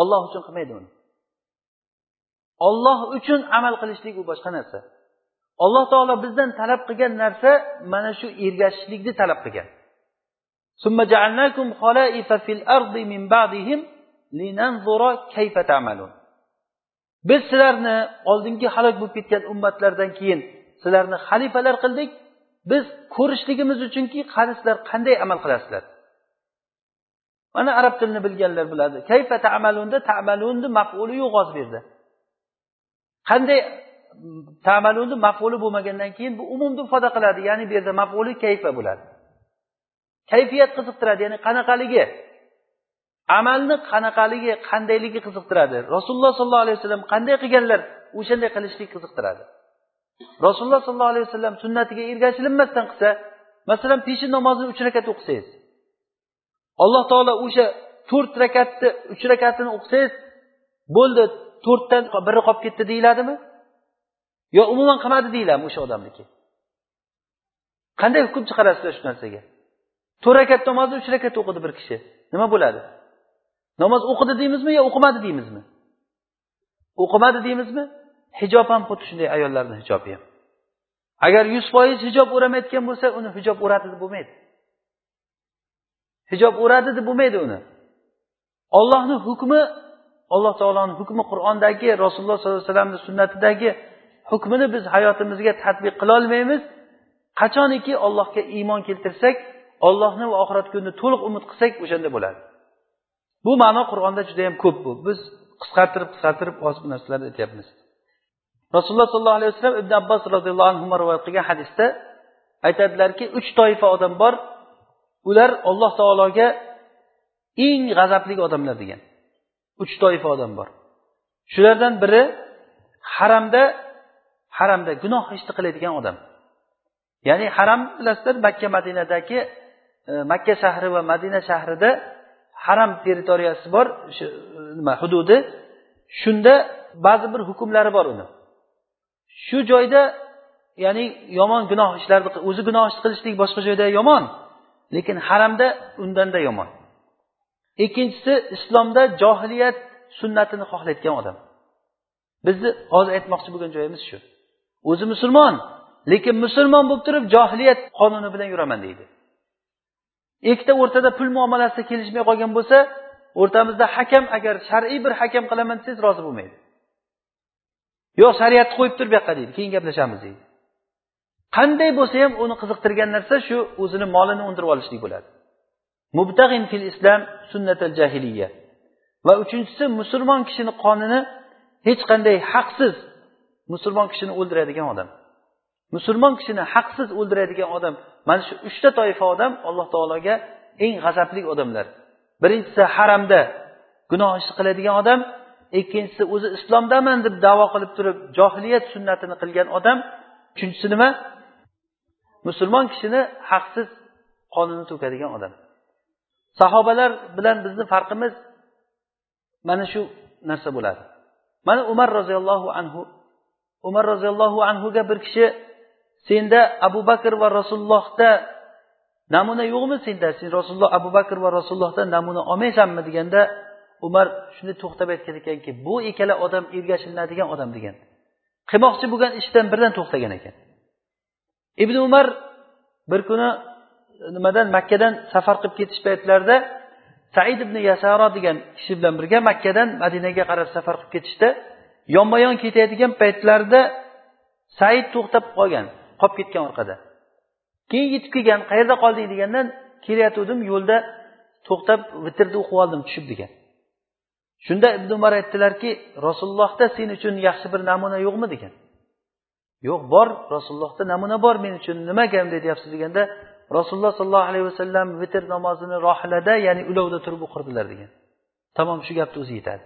Olloh uchun qilmaydi uni. Olloh uchun amal qilishlik u boshqa narsa. Alloh taolo bizdan talab qilgan narsa mana shu ergashishlikni talab qilgan. Biz sizlarni oldingi halok bo'lib ketgan ummatlardan keyin sizlarni xalifalar qildik. Biz ko'rishligimiz uchunki qani sizlar qanday amal qilasizlar? Mana arab tilini bilganlar biladi. Kayfa tamalunda tamalunni mafuli yo'q hozir bu yerda qanday tamaluni mafuli bo'lmagandan keyin bu umumni ifoda qiladi. Ya'ni bu yerda mafuli kayfa bo'ladi? Kayfiyat qiziqtiradi ya'ni qanaqaligi? Amalni qanaqaligi qandayligi qiziqtiradi? Rasululloh sollallohu alayhi vasallam qanday qilganlar o'shanday qilishlik qiziqtiradi? Rasululloh sollallohu alayhi vasallam sunnatiga ergashilinmasdan qilsa masalan peshin namozini uch rakat o'qisangiz alloh taolo o'sha to'rt rakatni uch rakatini o'qisangiz bo'ldi to'rtdan biri qolib ketdi deyiladimi? Yo umuman qilmadi deyiladimi o'sha odamniki? Qanday hukm chiqarasizlar shu narsaga? To'rt rakat namozni uch rakat o'qidi bir kishi. Nima bo'ladi? Namoz o'qidi deymizmi yo o'qimadi deymizmi? O'qimadi deymizmi? Hijob ham xuddi shunday ayollarni hijobi ham. Agar yuz foiz hijob o'ramayotgan bo'lsa uni hijob o'radi deb bo'lmaydi. Hijob o'radi deb bo'lmaydi uni. Ollohni hukmi alloh taoloni hukmi qur'ondagi rasululloh sollallohu alayhi vasallamni sunnatidagi hukmini biz hayotimizga tadbiq qilolmaymiz qachoniki allohga iymon keltirsak ollohni va oxirat kunini to'liq umid qilsak o'shanda bo'ladi. Bu ma'no qur'onda juda yam ko'p bu. Biz qisqartirib qisqartirib hozir bu narsalarni aytyapmiz. Rasululloh sollallohu alayhi vasallam ibn abbos roziyallohu anhu rivoyat qilgan hadisda aytadilarki uch toifa odam bor. Ular alloh taologa eng g'azabli odamlar degan. Uch toifa odam bor. Shulardan biri haramda haramda gunoh ishni qiladigan odam. Ya'ni haram bilasizlar makka madinadagi e, makka shahri va madina shahrida haram territoriyasi bor shu e, nima hududi. Shunda ba'zi bir hukmlari bor uni. Shu joyda ya'ni yomon gunoh ishlarni o'zi gunoh ish qilishlik boshqa joyda yomon lekin haramda undanda yomon. Ikkinchisi islomda johiliyat sunnatini xohlayotgan odam. Bizni hozir aytmoqchi bo'lgan joyimiz shu. O'zi musulmon lekin musulmon bo'lib turib johiliyat qonuni bilan yuraman deydi. Ikkita o'rtada pul muomalasida kelishmay qolgan bo'lsa o'rtamizda hakam agar shar'iy bir hakam qilaman desangiz rozi bo'lmaydi. Yo'q shariatni qo'yib tur bu yoqqa deydi keyin gaplashamiz deydi. Qanday bo'lsa ham uni qiziqtirgan narsa shu o'zini molini undirib olishlik bo'ladi. Mubtag'in fil islam sunnatal jahiliya. Va uchinchisi musulmon kishini qonini hech qanday haqsiz musulmon kishini o'ldiradigan odam. Musulmon kishini haqsiz o'ldiradigan odam mana shu uchta toifa odam alloh taologa eng g'azabli odamlar. Birinchisi haramda gunoh ish qiladigan odam ikkinchisi o'zi islomdaman deb davo qilib turib johiliyat sunnatini qilgan odam uchinchisi nima? Musulmon kishini haqsiz qonini to'kadigan odam. Sahobalar bilan bizni farqimiz mana shu narsa bo'ladi. Mana umar roziyallohu anhu umar roziyallohu anhuga bir kishi senda abu bakr va rasulullohda namuna yo'qmi senda? Sen rasululloh abu bakr va rasulullohdan namuna olmaysanmi? deganda umar shunday to'xtab aytgan ekanki bu ikkala odam ergashilinadigan odam degan. Qilmoqchi bo'lgan ishdan birdan to'xtagan ekan. Ibn umar bir kuni e, nimadan makkadan safar qilib ketish paytlarida said ibn yasaro degan kishi bilan birga makkadan madinaga qarab safar qilib ketishda yonma yon ketayotgan paytlarida said to'xtab qolgan qolib ketgan orqada. Keyin yetib kelgan qayerda qolding deganda kelayotgandim yo'lda to'xtab vitrni o'qib oldim tushib degan. Shunda ibn umar aytdilarki rasulullohda sen uchun yaxshi bir namuna yo'qmi? degan. Yo'q bor rasulullohda namuna bor men uchun nimaga bunday deyapsiz deganda rasululloh sollallohu alayhi vasallam vitr namozini rohilada ya'ni ulovda turib o'qirdilar degan. Tamom shu gapni o'zi yetadi.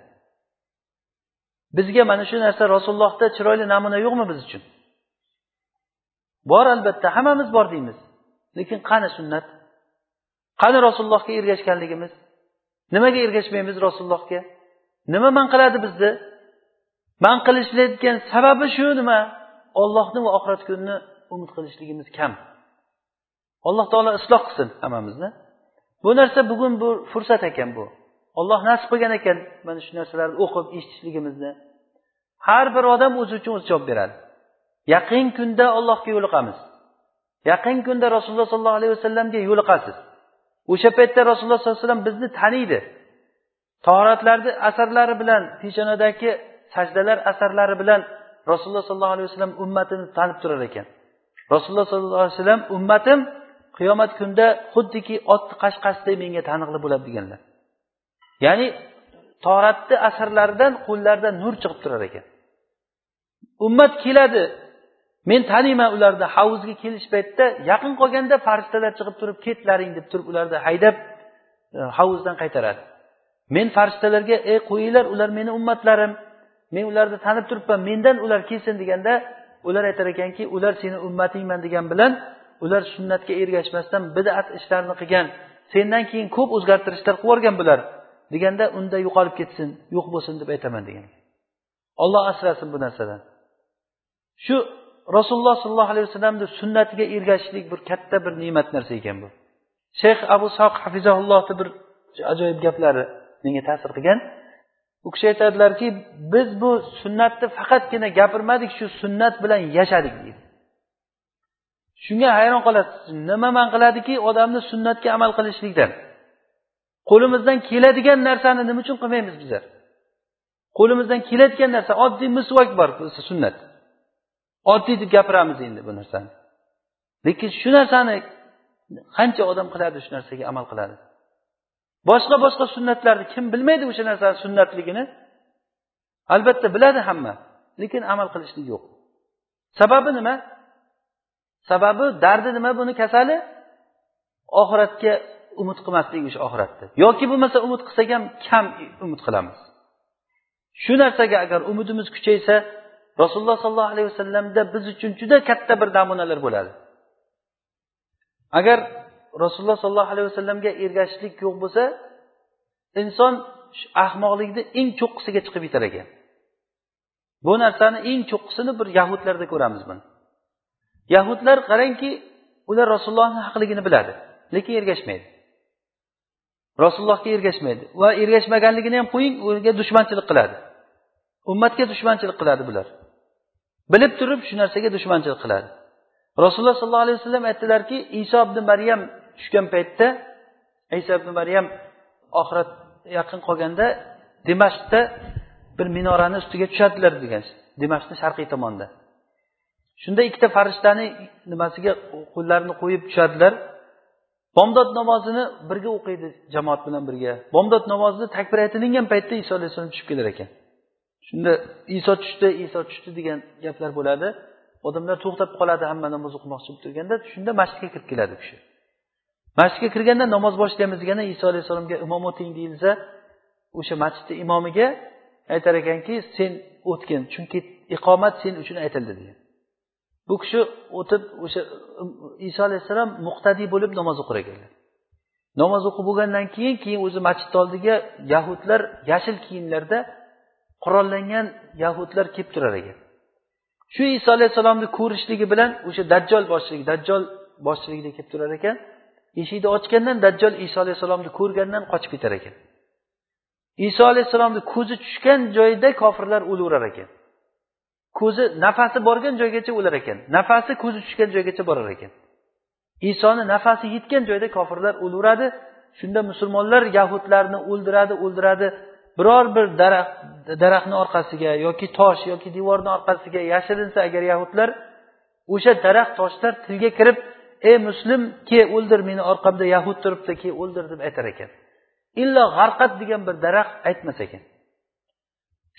Bizga mana shu narsa rasulullohda chiroyli namuna yo'qmi biz uchun? Bor albatta. Hammamiz bor deymiz. Lekin qani sunnat? Qani rasulullohga ergashganligimiz? Nimaga ergashmaymiz rasulullohga? Nima man qiladi bizni? Man qilishlayotgan sababi shu nima? Ollohni va oxirat kunini umid qilishligimiz kam. Alloh taolo isloh qilsin hammamizni. Bu narsa bugun bu fursat ekan bu. Olloh nasib qilgan ekan. Mana shu narsalarni o'qib eshitishligimizni. Har bir odam o'zi uchun o'zi javob beradi. Yaqin kunda allohga yo'liqamiz. Yaqin kunda rasululloh sollallohu alayhi vasallamga yo'liqasiz. O'sha paytda rasululloh sollallohu alayhi vasallam bizni taniydi. Toratlarni asarlari bilan peshonadagi sajdalar asarlari bilan rasululloh sollallohu alayhi vasallam ummatini tanib turar ekan. Rasululloh sollallohu alayhi vasallam ummatim qiyomat kunida xuddiki otni qashqasiday menga taniqli bo'ladi deganlar. Ya'ni toratni asarlaridan qo'llaridan nur chiqib turar ekan. Ummat keladi. Men taniyman ularni havuzga kelish paytida yaqin qolganda farishtalar chiqib turib ketlaring deb turib ularni haydab e, havuzdan qaytaradi. Men farishtalarga ey qo'yinglar ular meni ummatlarim. Men ularni tanib turibman mendan ular kelsin deganda ular aytar ekanki ular seni ummatingman degan bilan ular sunnatga ergashmasdan bidat ishlarni qilgan sendan keyin ko'p o'zgartirishlar qilib yuborgan bular. Deganda unda yo'qolib ketsin yo'q bo'lsin deb aytaman degan. Olloh asrasin bu narsadan. Shu rasululloh sollallohu alayhi vasallamni sunnatiga ergashishlik bir katta bir ne'mat narsa ekan bu. Shayx abu soq hafizaullohni bir ajoyib gaplari menga ta'sir qilgan. U kishi aytadilarki biz bu sunnatni faqatgina gapirmadik shu sunnat bilan yashadik deydi. Shunga hayron qolasiz nima man qiladiki odamni sunnatga amal qilishlikdan? Qo'limizdan keladigan narsani nima uchun qilmaymiz bizlar? Qo'limizdan keladigan narsa oddiy misvak bor sunnat. Oddiy deb gapiramiz endi bu narsani. Lekin shu narsani qancha odam qiladi shu narsaga amal qiladi? Boshqa boshqa sunnatlarni kim bilmaydi o'sha narsani sunnatligini? Albatta biladi hamma lekin amal qilishlik yo'q. Sababi nima? Sababi dardi nima buni kasali? Oxiratga umid qilmaslik o'sha oxiratda. Yoki bo'lmasa umid qilsak ham kam umid qilamiz. Shu narsaga agar umidimiz kuchaysa rasululloh sollallohu alayhi vasallamda biz uchun juda katta bir namunalar bo'ladi. Agar rasululloh sollallohu alayhi vasallamga ergashishlik yo'q bo'lsa inson ahmoqlikni eng cho'qqisiga chiqib yetar ekan. Bu narsani eng cho'qqisini bir yahudlarda ko'ramiz buni. Yahudlar qarangki ular rasulullohni haqligini biladi lekin ergashmaydi. Rasulullohga ergashmaydi. Va ergashmaganligini ham qo'ying unga dushmanchilik qiladi. Ummatga dushmanchilik qiladi bular. Bilib turib shu narsaga dushmanchilik qiladi. Rasululloh sollallohu alayhi vasallam aytdilarki iso ibn maryam tushgan paytda iso ibn maryam oxirat yaqin qolganda dimashqda bir minorani ustiga tushadilar degan dimashqni sharqiy tomonda. Shunda ikkita farishtani nimasiga qo'llarini qo'yib tushadilar? Bomdod namozini birga o'qiydi jamoat bilan birga. Bomdod namozini takbir aytilingan paytda iso alayhissalom tushib kelar ekan. Shunda iso tushdi iso tushdi degan gaplar bo'ladi. Odamlar to'xtab qoladi hamma namoz o'qimoqchi bo'lib turganda. Shunda masjidga kirib keladi u kishi. Masjidga kirganda namoz boshlaymiz deganda iso alayhissalomga imom o'ting deyilsa o'sha masjidni imomiga aytar ekanki sen o'tgin chunki iqomat sen uchun aytildi degan. Bu kishi o'tib o'sha um, iso alayhissalom muqtadiy bo'lib namoz o'qir ekanlar. Namoz o'qib bo'lgandan keyin keyin o'zi masjidni oldiga yahudlar yashil kiyimlarda qurollangan yahudlar kelib turar ekan. Shu iso alayhissalomni ko'rishligi bilan o'sha dajjol boshchiligi dajjol boshchiligida kelib turar ekan. Eshikni ochgandan dajjol iso alayhissalomni ko'rgandan qochib ketar ekan. Iso alayhissalomni ko'zi tushgan joyda kofirlar o'laverar ekan. Ko'zi nafasi borgan joygacha o'lar ekan. Nafasi ko'zi tushgan joygacha borar ekan. Isoni nafasi yetgan joyda kofirlar o'laveradi shunda musulmonlar yahudlarni o'ldiradi o'ldiradi. Biror bir daraxt daraxtni orqasiga yoki tosh yoki devorni orqasiga yashirinsa agar yahudlar o'sha daraxt toshlar tilga kirib ey muslim ke o'ldir meni orqamda yahud turibdi ke o'ldir deb aytar ekan. Illo g'arqat degan bir daraxt aytmas ekan.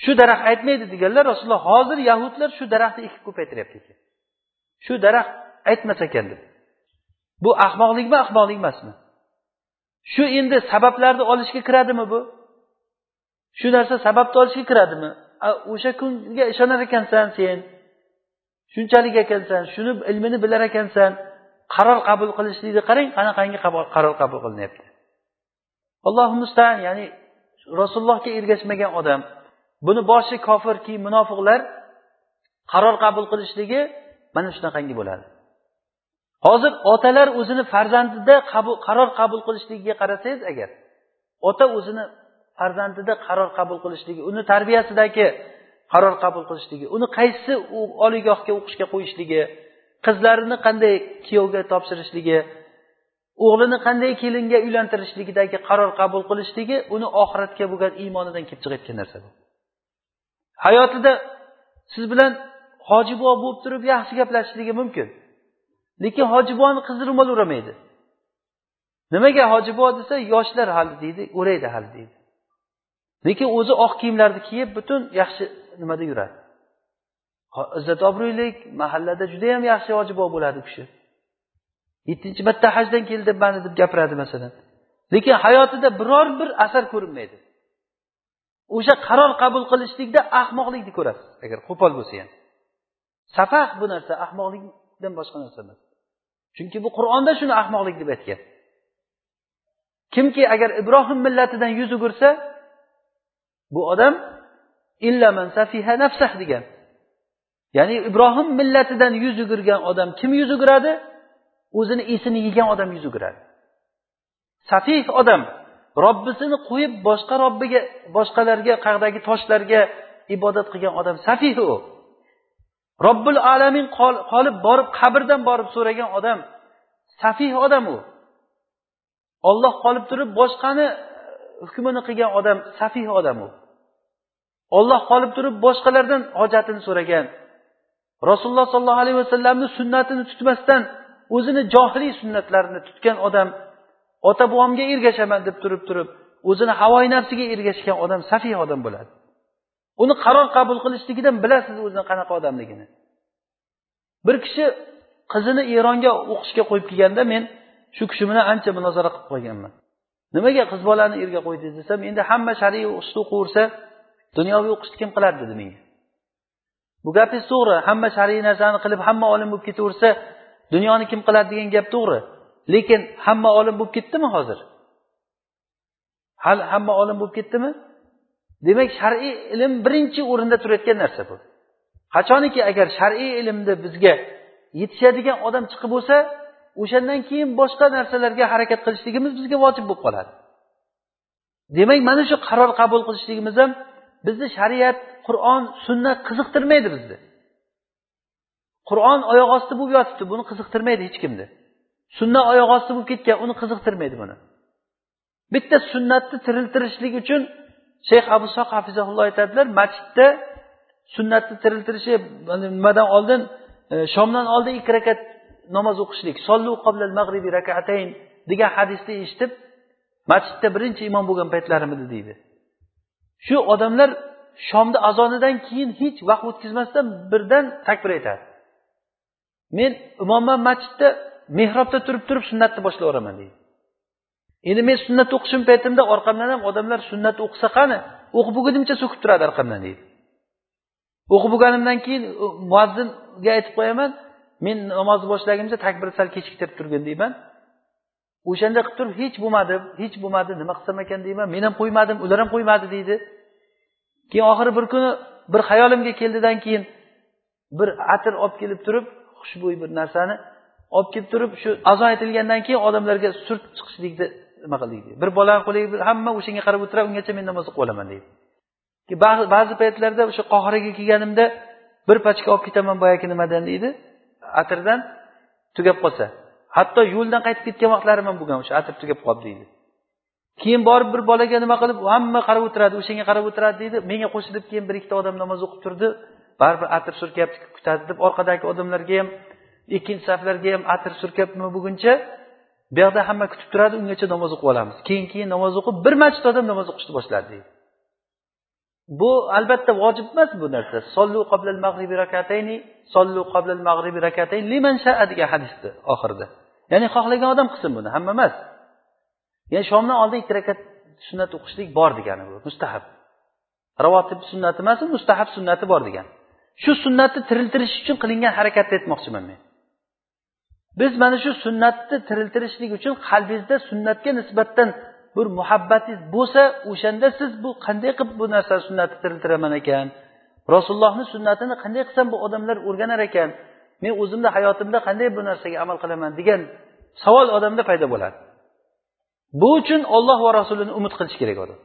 Shu daraxt aytmaydi deganlar rasululloh hozir yahudlar shu daraxtni ekib ko'paytiryapti ekan shu daraxt aytmas ekan deb. Bu ahmoqlikmi ahmoqlik emasmi? Shu endi sabablarni olishga kiradimi bu? Shu narsa sababni olishga kiradimi? O'sha kunga ishonar ekansan sen. Shunchalik ekansan shuni ilmini bilar ekansan. Qaror qabul qilishlikni qarang qanaqangi qaror qabul qilinyapti. Allohu mustaan ya'ni rasulullohga ergashmagan odam buni boshi kofir keyin munofiqlar qaror qabul qilishligi mana shunaqangi bo'ladi. Hozir otalar o'zini farzandida qaror qabul qilishligiga qarasangiz agar ota o'zini farzandida qaror qabul qilishligi uni tarbiyasidagi qaror qabul qilishligi uni qaysi oliygohga o'qishga qo'yishligi qizlarini qanday kuyovga topshirishligi o'g'lini qanday kelinga uylantirishligidagi qaror qabul qilishligi uni oxiratga bo'lgan iymonidan kelib chiqayotgan narsa bu. Hayotida siz bilan hoji buva bo'lib turib yaxshi gaplashishligi mumkin. Lekin hoji buvani qizi ro'mol o'ramaydi nimaga hoji buva desa yoshlar hali deydi o'raydi hali deydi. Lekin o'zi oq kiyimlarni kiyib butun yaxshi nimada yuradi. Izzat obro'lik mahallada judayam yaxshi hoji buva bo'ladi u kishi. Yettinchi marta hajdan keldim mani deb gapiradi masalan. Lekin hayotida biror bir asar ko'rinmaydi. O'sha qaror qabul qilishlikda ahmoqlikni ko'rasiz. Agar qo'pol bo'lsa ham. Safah bu narsa ahmoqlikdan boshqa narsa emas. Chunki bu qur'onda shuni ahmoqlik deb aytgan. Kimki agar ibrohim millatidan yuz o'girsa bu odam illaman safiha nafsah degan. Ya'ni ibrohim millatidan yuz o'girgan odam kim yuz o'giradi? O'zini esini yegan odam yuz o'giradi. Safih odam robbisini qo'yib boshqa robbiga boshqalarga qag'dagi toshlarga ibodat qilgan odam safih u robbil alamin qolib borib qabrdan borib so'ragan odam safih odam u. Olloh qolib turib boshqani e, hukmini qilgan odam safih odam u. Olloh qolib turib boshqalardan hojatini so'ragan. Rasululloh sollallohu alayhi vasallamni sunnatini tutmasdan o'zini johiliy sunnatlarini tutgan odam ota bobomga ergashaman deb turib turib o'zini havoyi nafsiga ergashgan odam safiy odam bo'ladi. Uni qaror qabul qilishligidan bilasiz o'zini qanaqa odamligini. Bir kishi qizini eronga o'qishga qo'yib kelganda men shu kishi bilan ancha munozara qilib qo'yganman. Nimaga qiz bolani erga qo'ydingiz desam endi hamma shar'iy o'qishni o'qiversa dunyoviy o'qishni kim qiladi dedi menga. Bu gapingiz to'g'ri hamma shar'iy narsani qilib hamma olim bo'lib ketaversa dunyoni kim qiladi degan gap to'g'ri. Lekin hamma olim bo'lib ketdimi hozir? Hali hamma olim bo'lib ketdimi? Demak shar'iy ilm birinchi o'rinda turayotgan narsa bu. Qachoniki agar shar'iy ilmni bizga yetishadigan odam chiqib bo'lsa o'shandan keyin boshqa narsalarga harakat qilishligimiz bizga vojib bo'lib qoladi. Demak mana shu qaror qabul qilishligimiz ham bizni shariat qur'on sunnat qiziqtirmaydi bizni qur'on oyoq osti bo'lib yotibdi buni qiziqtirmaydi hech kimni. Sunnat oyoq osti bo'lib ketgan uni qiziqtirmaydi buni. Bitta sunnatni tiriltirishlik uchun shayx abu soq hafizahulloh aytadilar masjidda sunnatni tiriltirishi nimadan oldin e, shomdan oldin ikki rakat namoz o'qishlik. Sollu qoblal mag'ribi rakatayn degan hadisni eshitib masjidda birinchi imom bo'lgan paytlarim edi deydi. Shu odamlar shomni azonidan keyin hech vaqt o'tkazmasdan birdan takbir aytadi. Men imomman masjidda mehrobda turib turib sunnatni boshlayveraman deydi. Endi men sunnat o'qishim paytimda orqamdan ham odamlar sunnat o'qisa qani o'qib bo'lgunimcha so'kib turadi orqamdan deydi. O'qib bo'lganimdan keyin muazzinga aytib qo'yaman men namozni boshlagunimcha takbir sal kechiktirib turgin deyman. O'shanda qilib turib hech bo'lmadi hech bo'lmadi nima qilsam ekan deyman. Men ham qo'ymadim ular ham qo'ymadi deydi. Keyin oxiri bir kuni bir xayolimga keldidan keyin bir atir olib kelib turib xushbo'y bir narsani olib kelib turib shu azon aytilgandan keyin odamlarga surtib chiqishlikni nima qildik deydi. Bir bolani qo'liga hamma o'shanga qarab o'tiradi ungacha men namoz o'qib olaman deydi. Ba'zi paytlarda o'sha qohiraga kelganimda bir pachka olib ketaman boyagi nimadan deydi. Atirdan tugab qolsa. Hatto yo'ldan qaytib ketgan vaqtlarim ham bo'lgan o'sha atir tugab qoldi deydi. Keyin borib bir bolaga nima qilib hamma qarab o'tiradi o'shanga qarab o'tiradi deydi. Menga qo'shilib keyin bir ikkita odam namoz o'qib turdi. Baribir atir surkyapti kutadi deb orqadagi odamlarga ham ikkinchi saflarga ham atir surkab nima bo'lguncha bu yoqda hamma kutib turadi ungacha namoz o'qib olamiz. Keyin keyin namoz o'qib bir masjid odam namoz o'qishni boshladi deydi. Bu albatta vojib emas bu narsa. Sollu qoblal mag'ribi rakatayni sollu qoblal mag'ribi rakatayn liman shaa degan hadisni oxirida. Ya'ni xohlagan odam qilsin buni hamma emas. Ya'ni shomdan oldin ikki rakat sunnat o'qishlik bor degani bu mustahab. Ravotib sunnati emas mustahab sunnati bor degan shu sunnatni tiriltirish uchun qilingan harakatni aytmoqchiman men. Biz mana shu sunnatni tiriltirishlik uchun qalbingizda sunnatga nisbatan bir muhabbatingiz bo'lsa o'shanda siz bu qanday qilib bu narsa sunnatni tiriltiraman ekan? Rasulullohni sunnatini qanday qilsam bu odamlar o'rganar ekan? Men o'zimni hayotimda qanday bu narsaga amal qilaman degan savol odamda paydo bo'ladi. Bu uchun olloh va rasulini umid qilish kerak odam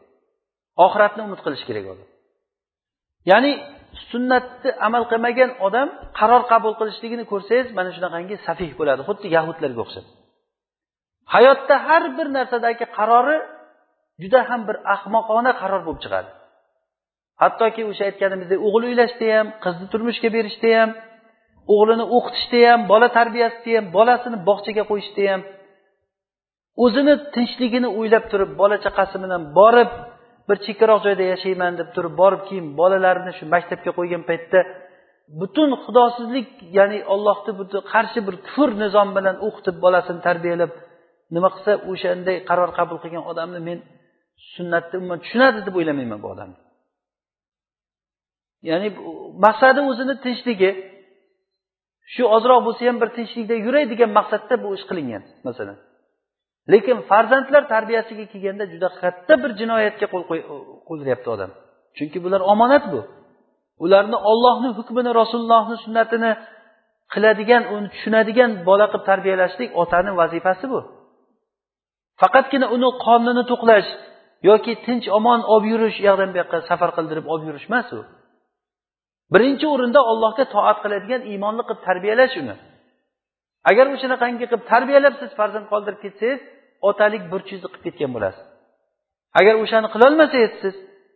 oxiratni umid qilish kerak odam ya'ni sunnatni amal qilmagan odam qaror qabul qilishligini ko'rsangiz mana shunaqangi safih bo'ladi. Xuddi yahudlarga o'xshab. Hayotda har bir narsadagi qarori juda ham bir ahmoqona qaror bo'lib chiqadi. Hattoki o'sha aytganimizdek o'g'il uylashda ham qizni turmushga berishda ham o'g'lini o'qitishda ham bola tarbiyasida ham bolasini bog'chaga qo'yishda ham o'zini tinchligini o'ylab turib bola chaqasi bilan borib bir chekkaroq joyda yashayman deb turib borib keyin bolalarini shu maktabga qo'ygan paytda butun xudosizlik ya'ni ollohni qarshi bir kufr nizom bilan o'qitib bolasini tarbiyalab nima qilsa o'shanday qaror qabul qilgan odamni men sunnatni umuman tushunadi deb o'ylamayman bu odamni. Ya'ni maqsadi o'zini tinchligi shu ozroq bo'lsa ham bir tinchlikda yuray degan maqsadda bu ish qilingan masalan. Lekin farzandlar tarbiyasiga kelganda juda katta bir jinoyatga qo'l qo'ydiryapti odam. Chunki bular omonat bu. Ularni ollohni hukmini rasulullohni sunnatini qiladigan uni tushunadigan bola qilib tarbiyalashlik otani vazifasi bu. Faqatgina uni qonini to'qlash yoki tinch omon olib yurish u yoqdan bu yoqqa safar qildirib olib yurish emas u. Birinchi o'rinda allohga toat qiladigan iymonli qilib tarbiyalash uni. Agar o'shanaqangi qilib tarbiyalab siz farzand qoldirib ketsangiz otalik burchingizni qilib ketgan bo'lasiz. Agar o'shani qilolmasangiz siz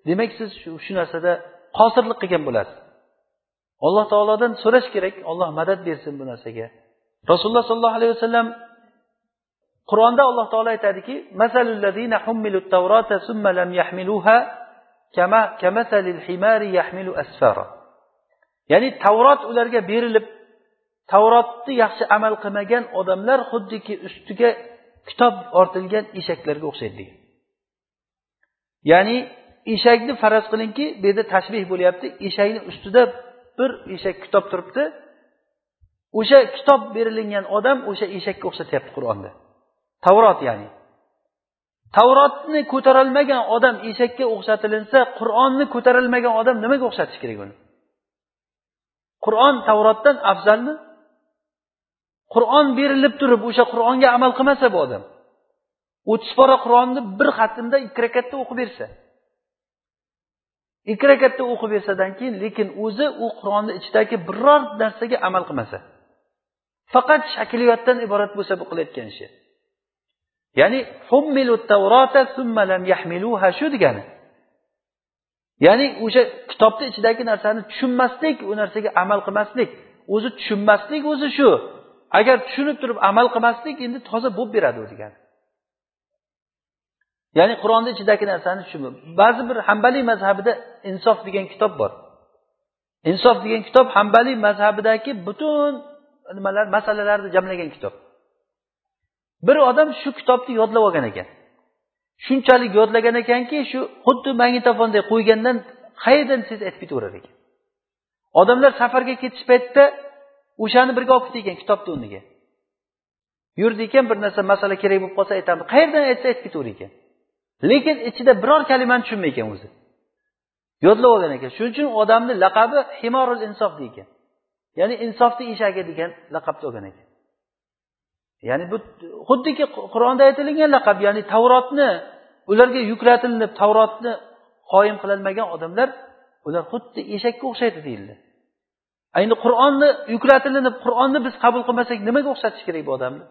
demak siz shu narsada qosirlik qilgan bo'lasiz. Alloh taolodan so'rash kerak olloh madad bersin bu narsaga. Rasululloh sollallohu alayhi vasallam qur'onda alloh taolo aytadiki ya'ni tavrot ularga berilib tavrotni yaxshi amal qilmagan odamlar xuddiki ustiga kitob ortilgan eshaklarga o'xshaydi degan. Ya'ni eshakni faraz qilingki bu yerda tashbih bo'lyapti eshakni ustida bir eshak kitob turibdi. O'sha kitob berilingan odam o'sha eshakka o'xshatyapti qur'onda. Tavrot ya'ni. Tavrotni ko'tarolmagan odam eshakka o'xshatilinsa qur'onni ko'tarolmagan odam nimaga o'xshatish kerak uni? Qur'on tavrotdan afzalmi? Qur'on berilib turib o'sha qur'onga amal qilmasa bu odam o'ttiz pora qur'onni bir xatmda ikki rakatda o'qib bersa. Ikki rakatda o'qib bersadan keyin lekin o'zi u qur'onni ichidagi biror narsaga amal qilmasa. Faqat shakliyotdan iborat bo'lsa bu qilayotgan ishi. Ya'ni shu degani. Ya'ni o'sha kitobni ichidagi narsani tushunmaslik u narsaga amal qilmaslik o'zi tushunmaslik o'zi shu. Agar tushunib turib amal qilmaslik endi toza bo'lib beradi u degani. Ya'ni qur'onni ichidagi narsani tushunib ba'zi bir hambaliy mazhabida insof degan kitob bor. Insof degan kitob hambaliy mazhabidagi butun nimalar masalalarni jamlagan kitob. Bir odam shu kitobni yodlab olgan ekan. Shunchalik yodlagan ekanki shu xuddi magnitofonday qo'ygandan qayerdan siz aytib ketaverar ekan? Odamlar safarga ketish paytida o'shani birga olib ketgan kitobni o'rniga yurdi ekan bir narsa masala kerak bo'lib qolsa aytamiz qayerdan aytsa aytib ketaverar ekan. Lekin ichida biror kalimani tushunmay ekan o'zi. Yodlab olgan ekan. Shuning uchun odamni laqabi himorul insof deykan ya'ni insofni eshagi degan laqabni olgan ekan. Ya'ni bu xuddiki qur'onda aytilgan laqab ya'ni tavrotni ularga yuklatilinib tavrotni qoyim qilolmagan odamlar ular xuddi eshakka o'xshaydi deyildi. Endi qur'onni yuklatilinib qur'onni biz qabul qilmasak nimaga o'xshatish kerak bu odamni?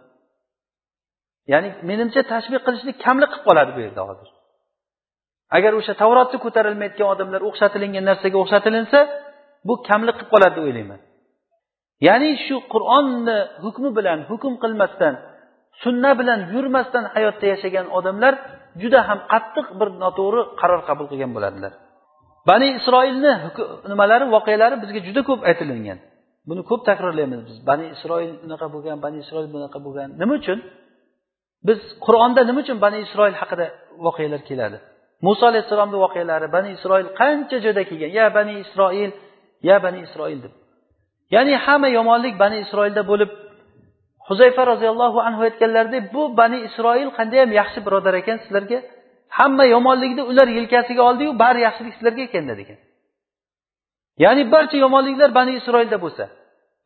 Ya'ni menimcha tashbih qilishlik kamlik qilib qoladi bu yerda hozir. Agar o'sha tavrotni ko'tarilmayotgan odamlar o'xshatilingan narsaga o'xshatilinsa bu kamlik qilib qoladi deb o'ylayman. Ya'ni shu qur'onni hukmi bilan hukm qilmasdan sunna bilan yurmasdan hayotda yashagan odamlar juda ham qattiq bir noto'g'ri qaror qabul qilgan bo'ladilar. Bani isroilni nimalari voqealari bizga juda ko'p aytilingan buni ko'p takrorlaymiz biz. Bani isroil bunaqa bo'lgan bani isroil bunaqa bo'lgan. Nima uchun? Biz qur'onda nima uchun bani isroil haqida voqealar keladi? Muso alayhissalomni voqealari bani isroil qancha joyda kelgan? Ya bani isroil ya bani isroil deb. Ya'ni hamma yomonlik bani isroilda bo'lib huzayfa roziyallohu anhu aytganlaridek bu bani isroil qandayyam yaxshi birodar ekan sizlarga? Hamma yomonlikni ular yelkasiga oldiyu bari yaxshilik sizlarga ekan degan. Ya'ni barcha yomonliklar bani isroilda bo'lsa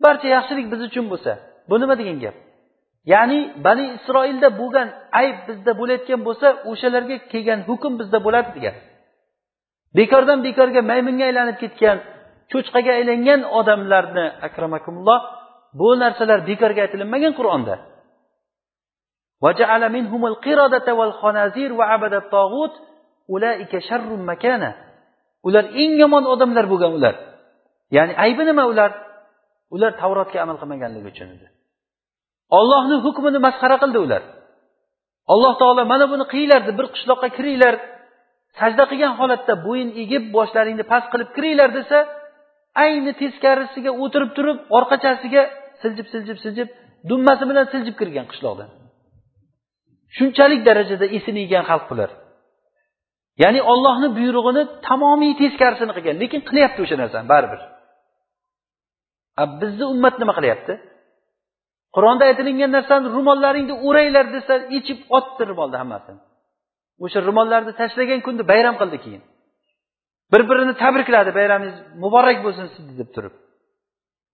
barcha yaxshilik biz uchun bo'lsa bu nima degan gap? Ya'ni bani isroilda bo'lgan ayb bizda bo'layotgan bo'lsa o'shalarga kelgan hukm bizda bo'ladi degan. Bekordan bekorga maymunga aylanib ketgan cho'chqaga aylangan odamlarni akramakumulloh bu narsalar bekorga aytilinmagan qur'onda. Ular eng yomon odamlar bo'lgan ular. Ya'ni aybi nima ular? Ular tavrotga amal qilmaganligi uchun edi. Ollohni hukmini masxara qildi ular. Alloh taolo mana buni qilinglar deb bir qishloqqa kiringlar. Sajda qilgan holatda bo'yin egib boshlaringni past qilib kiringlar desa ayni teskarisiga o'tirib turib orqachasiga siljib siljib siljib dummasi bilan siljib kirgan qishloqdan shunchalik darajada esini yegan xalq bular ya'ni ollohni buyrug'ini tamomiy teskarisini qilgan. Lekin qilyapti o'sha narsani baribir. Bizni ummat nima qilyapti? Qur'onda aytilingan narsani ro'mollaringni o'ranglar desa yechib otdi ro'molni hammasini. O'sha ro'mollarni tashlagan kunni bayram qildi keyin. Bir birini tabrikladi bayramingiz muborak bo'lsin sizni deb turib.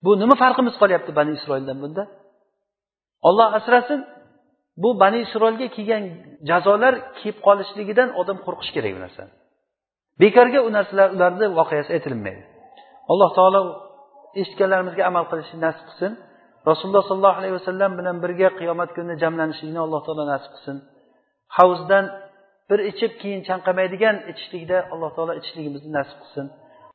Bu nima farqimiz qolyapti bani isroildan bunda? Olloh asrasin bu bani isroilga kelgan jazolar kelib qolishligidan odam qo'rqishi kerak bu narsani bekorga u narsalar ularni voqeasi aytilmaydi. Alloh taolo eshitganlarimizga amal qilishni nasib qilsin. Rasululloh sollallohu alayhi vasallam bilan birga qiyomat kunida jamlanishlikni alloh taolo nasib qilsin. Havzdan bir ichib keyin chanqamaydigan ichishlikda alloh taolo ichishligimizni nasib qilsin.